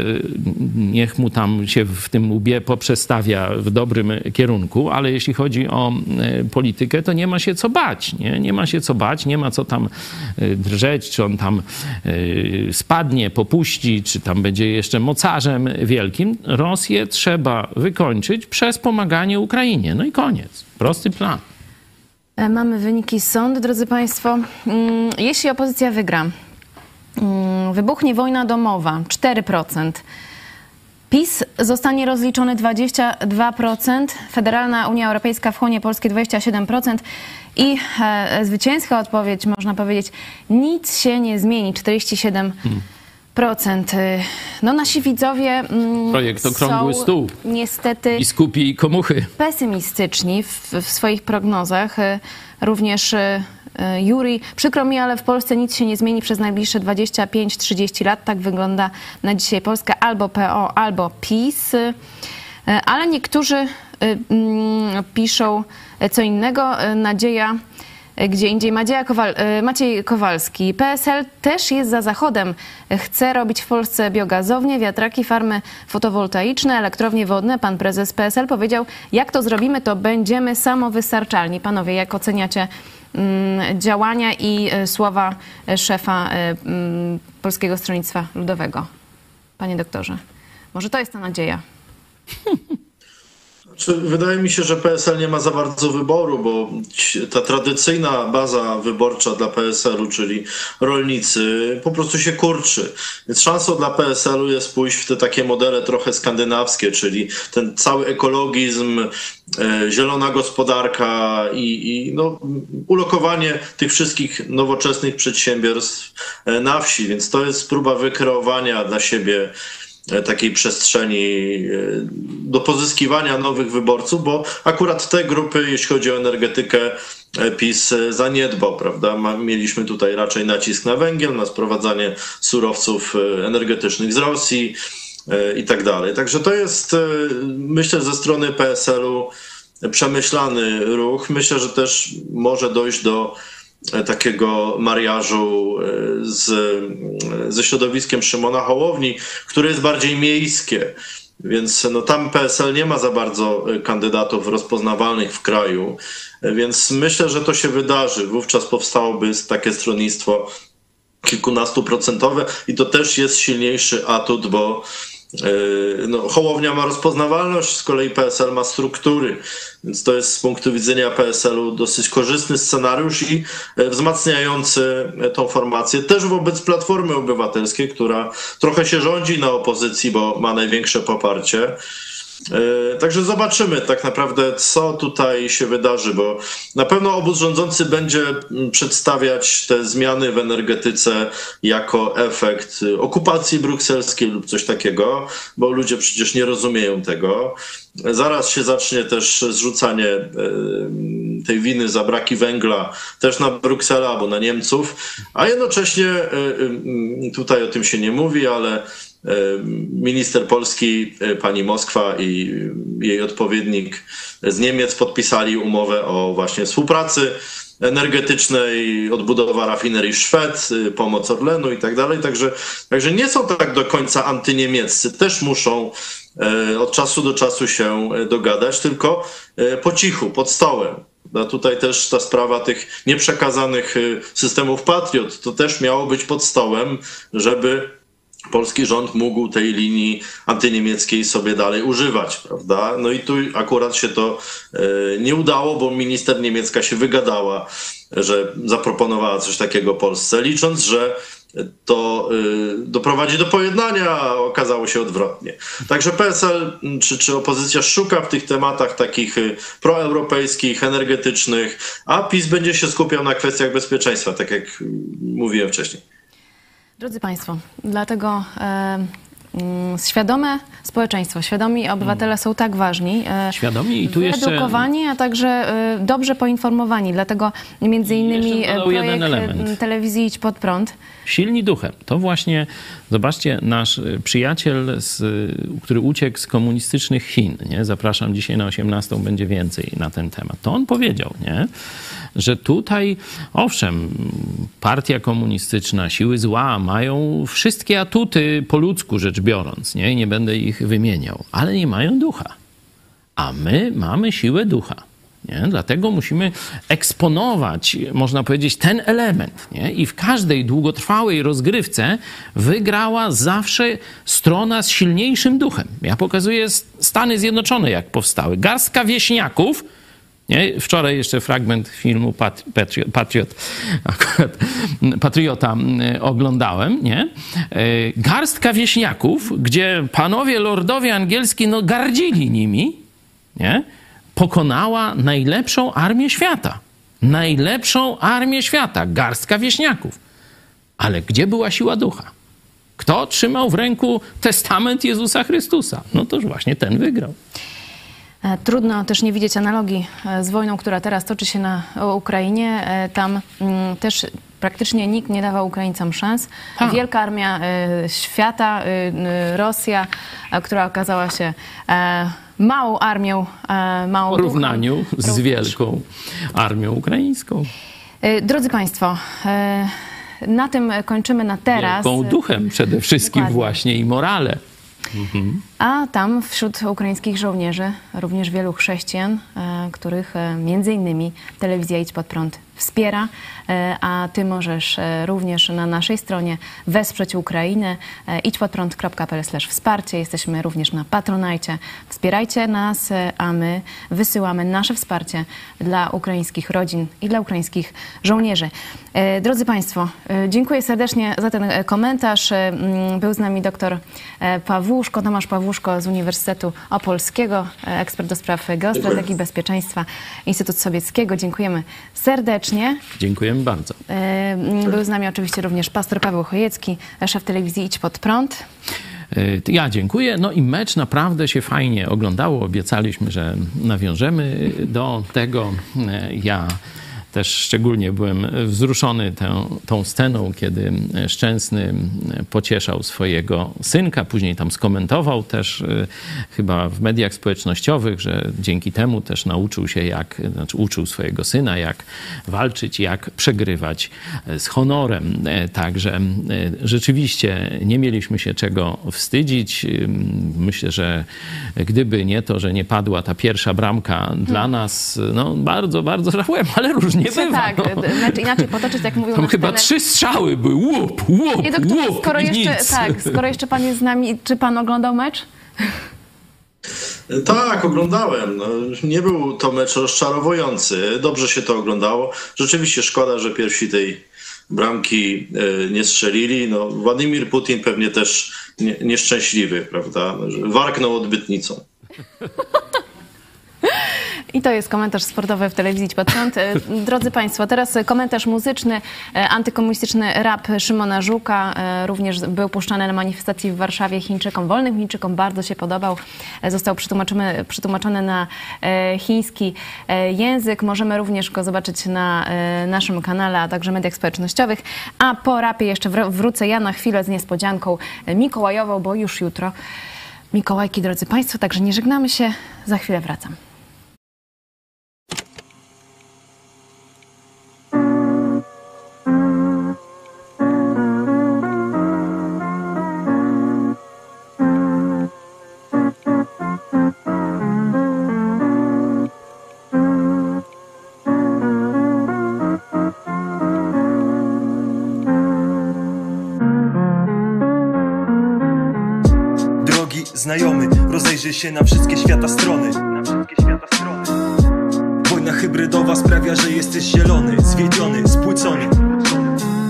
niech mu tam się w tym łbie poprzestawia w dobrym kierunku, ale jeśli chodzi o e, politykę, to nie ma się co bać, nie? Nie ma się co bać, nie ma co tam drżeć, czy on tam spadnie, popuści, czy tam będzie jeszcze mocarzem wielkim. Rosję trzeba wykończyć przez pomaganie Ukrainie. No i koniec. Prosty plan. E, Mamy wyniki z sądu, drodzy Państwo. Mm, Jeśli opozycja wygra, mm, wybuchnie wojna domowa 4%. PiS zostanie rozliczony 22%, Federalna Unia Europejska wchłonie Polskie 27% i e, zwycięska odpowiedź, można powiedzieć, nic się nie zmieni, 47%. E, No nasi widzowie mm, Projekt Okrągły są Stół. niestety i komuchy. pesymistyczni w, w swoich prognozach. E, Również e, Juri, przykro mi, ale w Polsce nic się nie zmieni przez najbliższe 25-30 lat. Tak wygląda na dzisiaj Polska albo PO, albo PiS. Ale niektórzy mm, piszą co innego. Nadzieja gdzie indziej. Kowal, e, Maciej Kowalski. PSL też jest za Zachodem. Chce robić w Polsce biogazownie, wiatraki, farmy fotowoltaiczne, elektrownie wodne. Pan prezes PSL powiedział, jak to zrobimy, to będziemy samowystarczalni. Panowie, jak oceniacie mm, działania i e, słowa e, szefa e, mm, Polskiego Stronnictwa Ludowego? Panie doktorze, może to jest ta nadzieja. <laughs> Wydaje mi się, że PSL nie ma za bardzo wyboru, bo ta tradycyjna baza wyborcza dla PSL-u, czyli rolnicy, po prostu się kurczy. Więc szansą dla PSL-u jest pójść w te takie modele trochę skandynawskie, czyli ten cały ekologizm, e, zielona gospodarka i, i no, ulokowanie tych wszystkich nowoczesnych przedsiębiorstw e, na wsi. Więc to jest próba wykreowania dla siebie takiej przestrzeni e, do pozyskiwania nowych wyborców, bo akurat te grupy, jeśli chodzi o energetykę, e, PiS e, zaniedbał, prawda? Mieliśmy tutaj raczej nacisk na węgiel, na sprowadzanie surowców e, energetycznych z Rosji e, i tak dalej. Także to jest, e, myślę, ze strony PSL-u przemyślany ruch. Myślę, że też może dojść do e, takiego mariażu e, z, e, ze środowiskiem Szymona Hołowni, które jest bardziej miejskie. Więc no, tam PSL nie ma za bardzo e, kandydatów rozpoznawalnych w kraju, E, więc myślę, że to się wydarzy. Wówczas powstałoby takie stronnictwo kilkunastoprocentowe i to też jest silniejszy atut, bo No, Hołownia ma rozpoznawalność, z kolei PSL ma struktury, więc to jest z punktu widzenia PSL-u dosyć korzystny scenariusz i e, wzmacniający e, tą formację też wobec Platformy Obywatelskiej, która trochę się rządzi na opozycji, bo ma największe poparcie. E, Także zobaczymy tak naprawdę, co tutaj się wydarzy, bo na pewno obóz rządzący będzie mm, przedstawiać te zmiany w energetyce jako efekt okupacji brukselskiej lub coś takiego, bo ludzie przecież nie rozumieją tego. Zaraz się zacznie też zrzucanie e, tej winy za braki węgla też na Brukselę albo na Niemców, a jednocześnie e, tutaj o tym się nie mówi, ale Minister Polski, e, pani Moskwa i jej odpowiednik z Niemiec podpisali umowę o właśnie współpracy energetycznej, odbudowa rafinerii Szwed, e, pomoc Orlenu i tak dalej. Także, także nie są tak do końca antyniemieccy. Też muszą e, od czasu do czasu się e, dogadać, tylko e, po cichu, pod stołem. A tutaj też ta sprawa tych nieprzekazanych e, systemów Patriot, to też miało być pod stołem, żeby polski rząd mógł tej linii antyniemieckiej sobie dalej używać, prawda? No i tu akurat się to e, nie udało, bo minister niemiecka się wygadała, że zaproponowała coś takiego Polsce, licząc, że to y, doprowadzi do pojednania, a okazało się odwrotnie. Także PSL czy, czy opozycja szuka w tych tematach takich y, proeuropejskich, energetycznych, a PiS będzie się skupiał na kwestiach bezpieczeństwa, tak jak mówiłem wcześniej. Drodzy Państwo, dlatego e, mm, świadome społeczeństwo, świadomi obywatele są tak ważni. e, Świadomi i tu jeszcze- Wyedukowani, a także e, dobrze poinformowani. Dlatego między innymi projekt telewizji Idź Pod Prąd. Silni duchem. To właśnie, zobaczcie, nasz przyjaciel, z, który uciekł z komunistycznych Chin, nie? zapraszam dzisiaj na 18, będzie więcej na ten temat. To on powiedział, nie? Że tutaj, owszem, partia komunistyczna, siły zła mają wszystkie atuty po ludzku rzecz biorąc, nie? Nie będę ich wymieniał, ale nie mają ducha. A my mamy siłę ducha. Nie? Dlatego musimy eksponować, można powiedzieć, ten element. Nie? I w każdej długotrwałej rozgrywce wygrała zawsze strona z silniejszym duchem. Ja pokazuję Stany Zjednoczone, jak powstały. Garstka wieśniaków, nie? Wczoraj jeszcze fragment filmu Pat, Patriot, Patriot, akurat Patriota mm, oglądałem, nie? E, Garstka wieśniaków, gdzie panowie lordowie angielscy no, gardzili nimi, nie? pokonała najlepszą armię świata. Najlepszą armię świata. Garstka wieśniaków. Ale gdzie była siła ducha? Kto trzymał w ręku testament Jezusa Chrystusa? No toż właśnie ten wygrał. E, Trudno też nie widzieć analogii e, z wojną, która teraz toczy się na Ukrainie. E, Tam mm, też praktycznie nikt nie dawał Ukraińcom szans. Tak. Wielka armia świata, Rosja, która okazała się małą armią, małą W porównaniu z wielką armią ukraińską. Drodzy Państwo, na tym kończymy na teraz. Wielką duchem przede wszystkim Dokładnie. właśnie i morale. A tam wśród ukraińskich żołnierzy również wielu chrześcijan, e, których e, między innymi telewizja Idź Pod Prąd wspiera, e, a ty możesz e, również na naszej stronie wesprzeć Ukrainę e, idźpodprąd.pl wsparcie. Jesteśmy również na Patronajcie. Wspierajcie nas, a my wysyłamy nasze wsparcie dla ukraińskich rodzin i dla ukraińskich żołnierzy. Drodzy Państwo, dziękuję serdecznie za ten komentarz. Mm, Był z nami doktor Pawłuszko, Tomasz Pawłuszko z Uniwersytetu Opolskiego, ekspert do spraw geostrategii bezpieczeństwa Instytut Sowieckiego. Dziękujemy serdecznie. Dziękujemy bardzo. E, Był z nami oczywiście również pastor Paweł Chojecki, szef telewizji Idź Pod Prąd. Y, Ja dziękuję. No i mecz naprawdę się fajnie oglądało. Obiecaliśmy, że nawiążemy do tego. Y, Ja też szczególnie byłem wzruszony tą, tą sceną, kiedy Szczęsny pocieszał swojego synka. Później tam skomentował też y, chyba w mediach społecznościowych, że dzięki temu też nauczył się, jak, znaczy uczył swojego syna, jak walczyć, jak przegrywać z honorem. E, Także e, rzeczywiście nie mieliśmy się czego wstydzić. Ym, Myślę, że gdyby nie to, że nie padła ta pierwsza bramka dla nas, no bardzo, bardzo żałuję, ale różnie bywa. Tak, no. mecz inaczej potoczyć, jak mówił Tam chyba trener. trzy strzały były, łup, łup, Nie, doktorze, łup skoro jeszcze, nic. tak, skoro jeszcze pan jest z nami, czy pan oglądał mecz? Tak, oglądałem. No, nie był to mecz rozczarowujący. Dobrze się to oglądało. Rzeczywiście szkoda, że pierwsi tej bramki e, nie strzelili. No, Władimir Putin pewnie też nie, nieszczęśliwy, prawda? Warknął odbytnicą. <laughs> I to jest komentarz sportowy w telewizji Prąd. E, Drodzy Państwo, teraz komentarz muzyczny. E, Antykomunistyczny rap Szymona Żuka e, również był puszczany na manifestacji w Warszawie Chińczykom. Wolnym Chińczykom bardzo się podobał. Został przetłumaczony, przetłumaczony na chiński język. Możemy również go zobaczyć na naszym kanale, a także mediach społecznościowych. A po rapie jeszcze wr- wrócę ja na chwilę z niespodzianką mikołajową, bo już jutro Mikołajki, drodzy Państwo, także nie żegnamy się. Za chwilę wracam. spojrzy się na wszystkie świata strony. Wojna hybrydowa sprawia, że jesteś zielony, zwiedziony, spłycony.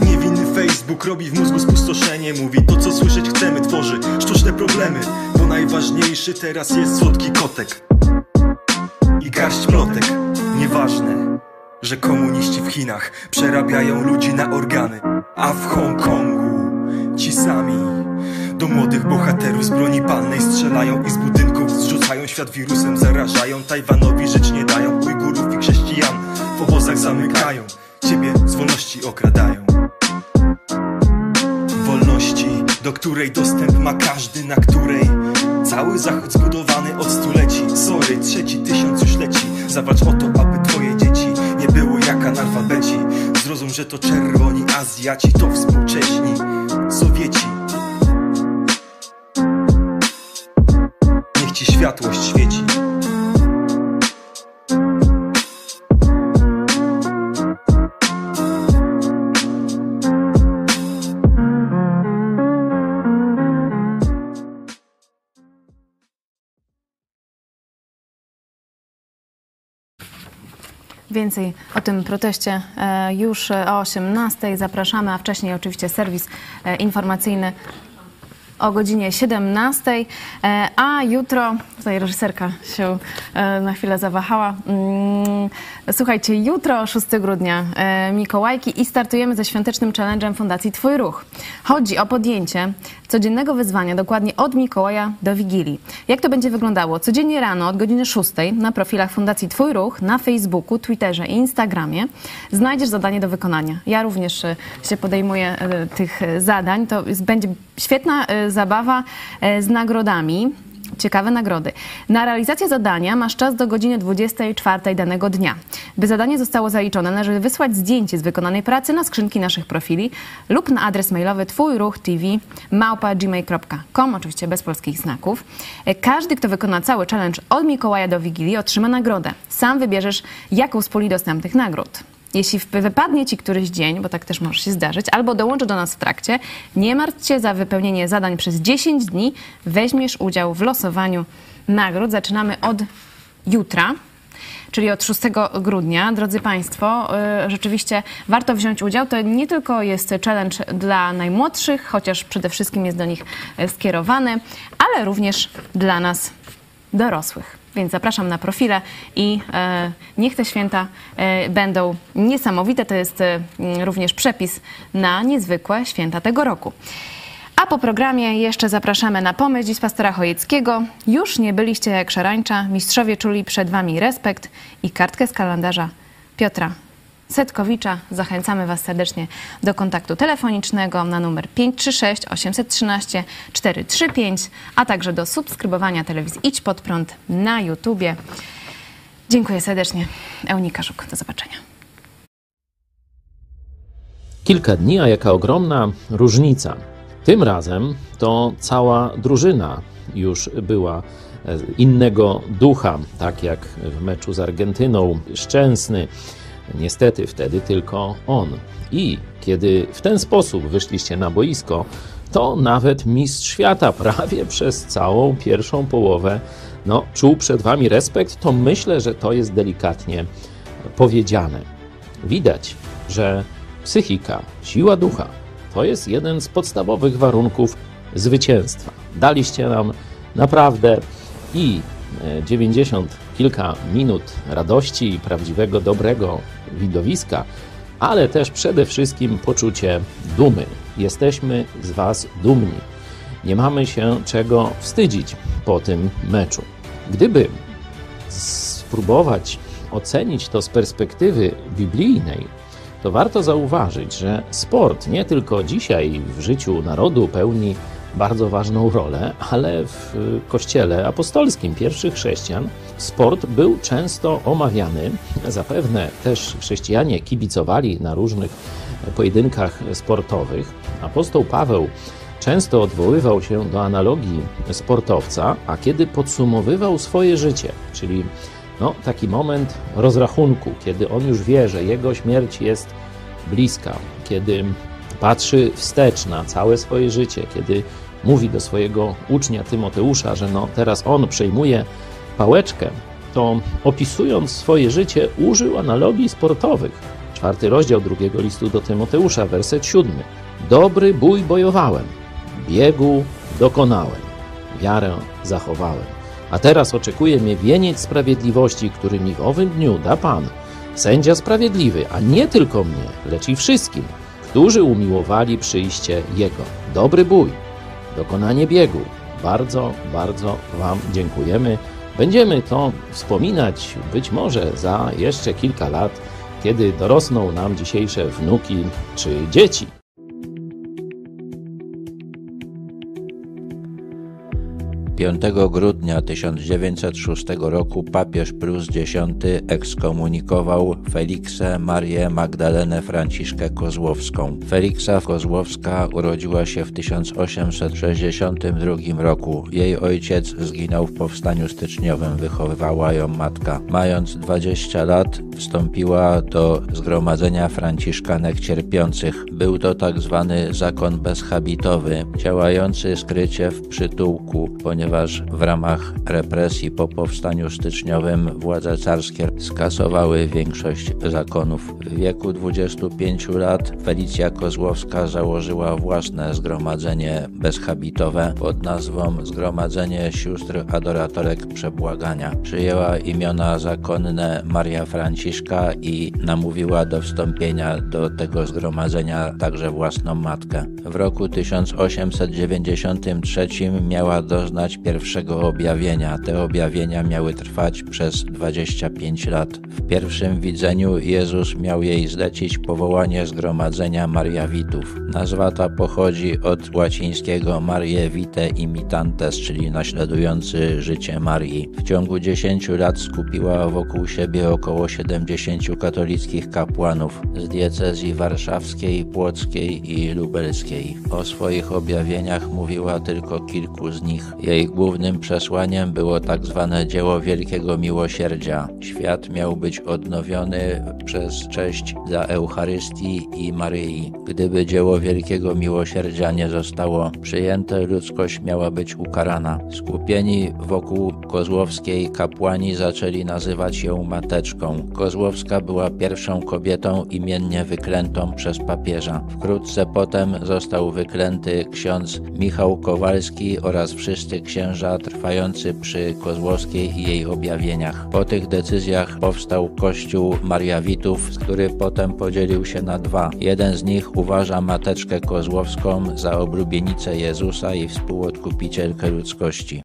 Niewinny Facebook robi w mózgu spustoszenie. Mówi to co słyszeć chcemy, tworzy sztuczne problemy. Bo najważniejszy teraz jest słodki kotek. I garść plotek, nieważne Że komuniści w Chinach przerabiają ludzi na organy. A w Hongkongu ci sami do młodych bohaterów z broni palnej strzelają i z budynków zrzucają. Świat wirusem zarażają, Tajwanowi żyć nie dają. Ujgurów i chrześcijan w obozach zamykają. Ciebie z wolności okradają. Wolności, do której dostęp ma każdy, na której Cały zachód zbudowany od stuleci. Sorry, trzeci tysiąc już leci. Zawalcz o to, aby twoje dzieci nie było jak analfabeci. Zrozum, że to czerwoni Azjaci, to współcześni Sowieci światłość świeci. Więcej o tym proteście e, już o 18 zapraszamy, a wcześniej oczywiście serwis e, informacyjny o godzinie 17, e, a jutro, tutaj reżyserka się e, na chwilę zawahała. Mm, Słuchajcie, jutro 6 grudnia e, Mikołajki i startujemy ze świątecznym challenge'em Fundacji Twój Ruch. Chodzi o podjęcie codziennego wyzwania, dokładnie od Mikołaja do Wigilii. Jak to będzie wyglądało? Codziennie rano od godziny 6 na profilach Fundacji Twój Ruch na Facebooku, Twitterze i Instagramie znajdziesz zadanie do wykonania. Ja również się podejmuję tych zadań. To będzie świetna e, zabawa e, z nagrodami. Ciekawe nagrody. Na realizację zadania masz czas do godziny 24 danego dnia. By zadanie zostało zaliczone, należy wysłać zdjęcie z wykonanej pracy na skrzynki naszych profili lub na adres mailowy twójruchtv.gmail.com, oczywiście bez polskich znaków. E, Każdy, kto wykona cały challenge od Mikołaja do Wigilii, otrzyma nagrodę. Sam wybierzesz, jaką z puli dostępnych nagród. Jeśli wypadnie ci któryś dzień, bo tak też może się zdarzyć, albo dołączy do nas w trakcie, nie martw się za wypełnienie zadań przez 10 dni, weźmiesz udział w losowaniu nagród. Zaczynamy od jutra. Czyli od 6 grudnia. Drodzy Państwo, y, rzeczywiście warto wziąć udział. To nie tylko jest challenge dla najmłodszych, chociaż przede wszystkim jest do nich y, skierowany, ale również dla nas dorosłych. Więc zapraszam na profile i e, niech te święta e, będą niesamowite. To jest e, również przepis na niezwykłe święta tego roku. A po programie jeszcze zapraszamy na pomysł dziś pastora Chojeckiego. Już nie byliście jak szarańcza. Mistrzowie czuli przed wami respekt i kartkę z kalendarza Piotra Setkowicza. Zachęcamy Was serdecznie do kontaktu telefonicznego na numer 536 813 435, a także do subskrybowania telewizji Idź Pod Prąd na YouTubie. Dziękuję serdecznie. Eunika Żuk. Do zobaczenia. Kilka dni, a jaka ogromna różnica. Tym razem to cała drużyna już była e, innego ducha, tak jak w meczu z Argentyną. Szczęsny, niestety wtedy tylko on. I kiedy w ten sposób wyszliście na boisko, to nawet mistrz świata prawie <laughs> przez całą pierwszą połowę no, czuł przed wami respekt, to myślę, że to jest delikatnie powiedziane. Widać, że psychika, siła ducha to jest jeden z podstawowych warunków zwycięstwa. Daliście nam naprawdę i e, 90 kilka minut radości i prawdziwego, dobrego widowiska, ale też przede wszystkim poczucie dumy. Jesteśmy z Was dumni. Nie mamy się czego wstydzić po tym meczu. Gdyby spróbować ocenić to z perspektywy biblijnej, to warto zauważyć, że sport nie tylko dzisiaj w życiu narodu pełni bardzo ważną rolę, ale w kościele apostolskim pierwszych chrześcijan sport był często omawiany. Zapewne też chrześcijanie kibicowali na różnych pojedynkach sportowych. Apostoł Paweł często odwoływał się do analogii sportowca, a kiedy podsumowywał swoje życie, czyli no, taki moment rozrachunku, kiedy on już wie, że jego śmierć jest bliska, kiedy patrzy wstecz na całe swoje życie, kiedy mówi do swojego ucznia Tymoteusza, że no, teraz on przejmuje pałeczkę, to opisując swoje życie użył analogii sportowych. Czwarty rozdział drugiego listu do Tymoteusza, werset siódmy. Dobry bój bojowałem, biegu dokonałem, wiarę zachowałem. A teraz oczekuje mnie wieniec sprawiedliwości, który mi w owym dniu da Pan, sędzia sprawiedliwy, a nie tylko mnie, lecz i wszystkim, którzy umiłowali przyjście Jego. Dobry bój, dokonanie biegu. Bardzo, bardzo Wam dziękujemy. Będziemy to wspominać być może za jeszcze kilka lat, kiedy dorosną nam dzisiejsze wnuki czy dzieci. 5 grudnia 1906 roku papież Pius X ekskomunikował Feliksę Marię Magdalenę Franciszkę Kozłowską. Feliksa Kozłowska urodziła się w 1862 roku. Jej ojciec zginął w powstaniu styczniowym, wychowywała ją matka. Mając 20 lat wstąpiła do Zgromadzenia Franciszkanek Cierpiących. Był to tak zwany zakon bezhabitowy, działający skrycie w przytułku, ponieważ w ramach represji po powstaniu styczniowym władze carskie skasowały większość zakonów. W wieku 25 lat Felicja Kozłowska założyła własne zgromadzenie bezhabitowe pod nazwą Zgromadzenie Sióstr Adoratorek Przebłagania. Przyjęła imiona zakonne Maria Franciszka i namówiła do wstąpienia do tego zgromadzenia także własną matkę. W roku 1893 miała doznać pierwszego objawienia. Te objawienia miały trwać przez 25 lat. W pierwszym widzeniu Jezus miał jej zlecić powołanie zgromadzenia Mariawitów. Nazwa ta pochodzi od łacińskiego Marie Imitantes, czyli naśladujący życie Marii. W ciągu 10 lat skupiła wokół siebie około 70 katolickich kapłanów z diecezji warszawskiej, płockiej i lubelskiej. O swoich objawieniach mówiła tylko kilku z nich. Jej głównym przesłaniem było tak zwane dzieło wielkiego miłosierdzia. Świat miał być odnowiony przez cześć dla Eucharystii i Maryi. Gdyby dzieło wielkiego miłosierdzia nie zostało przyjęte, ludzkość miała być ukarana. Skupieni wokół Kozłowskiej kapłani zaczęli nazywać ją mateczką. Kozłowska była pierwszą kobietą imiennie wyklętą przez papieża. Wkrótce potem został wyklęty ksiądz Michał Kowalski oraz wszyscy księża trwający przy Kozłowskiej i jej objawieniach. Po tych decyzjach powstał kościół Mariawitów, który potem podzielił się na dwa. Jeden z nich uważa mateczkę Kozłowską za oblubienicę Jezusa i współodkupicielkę ludzkości.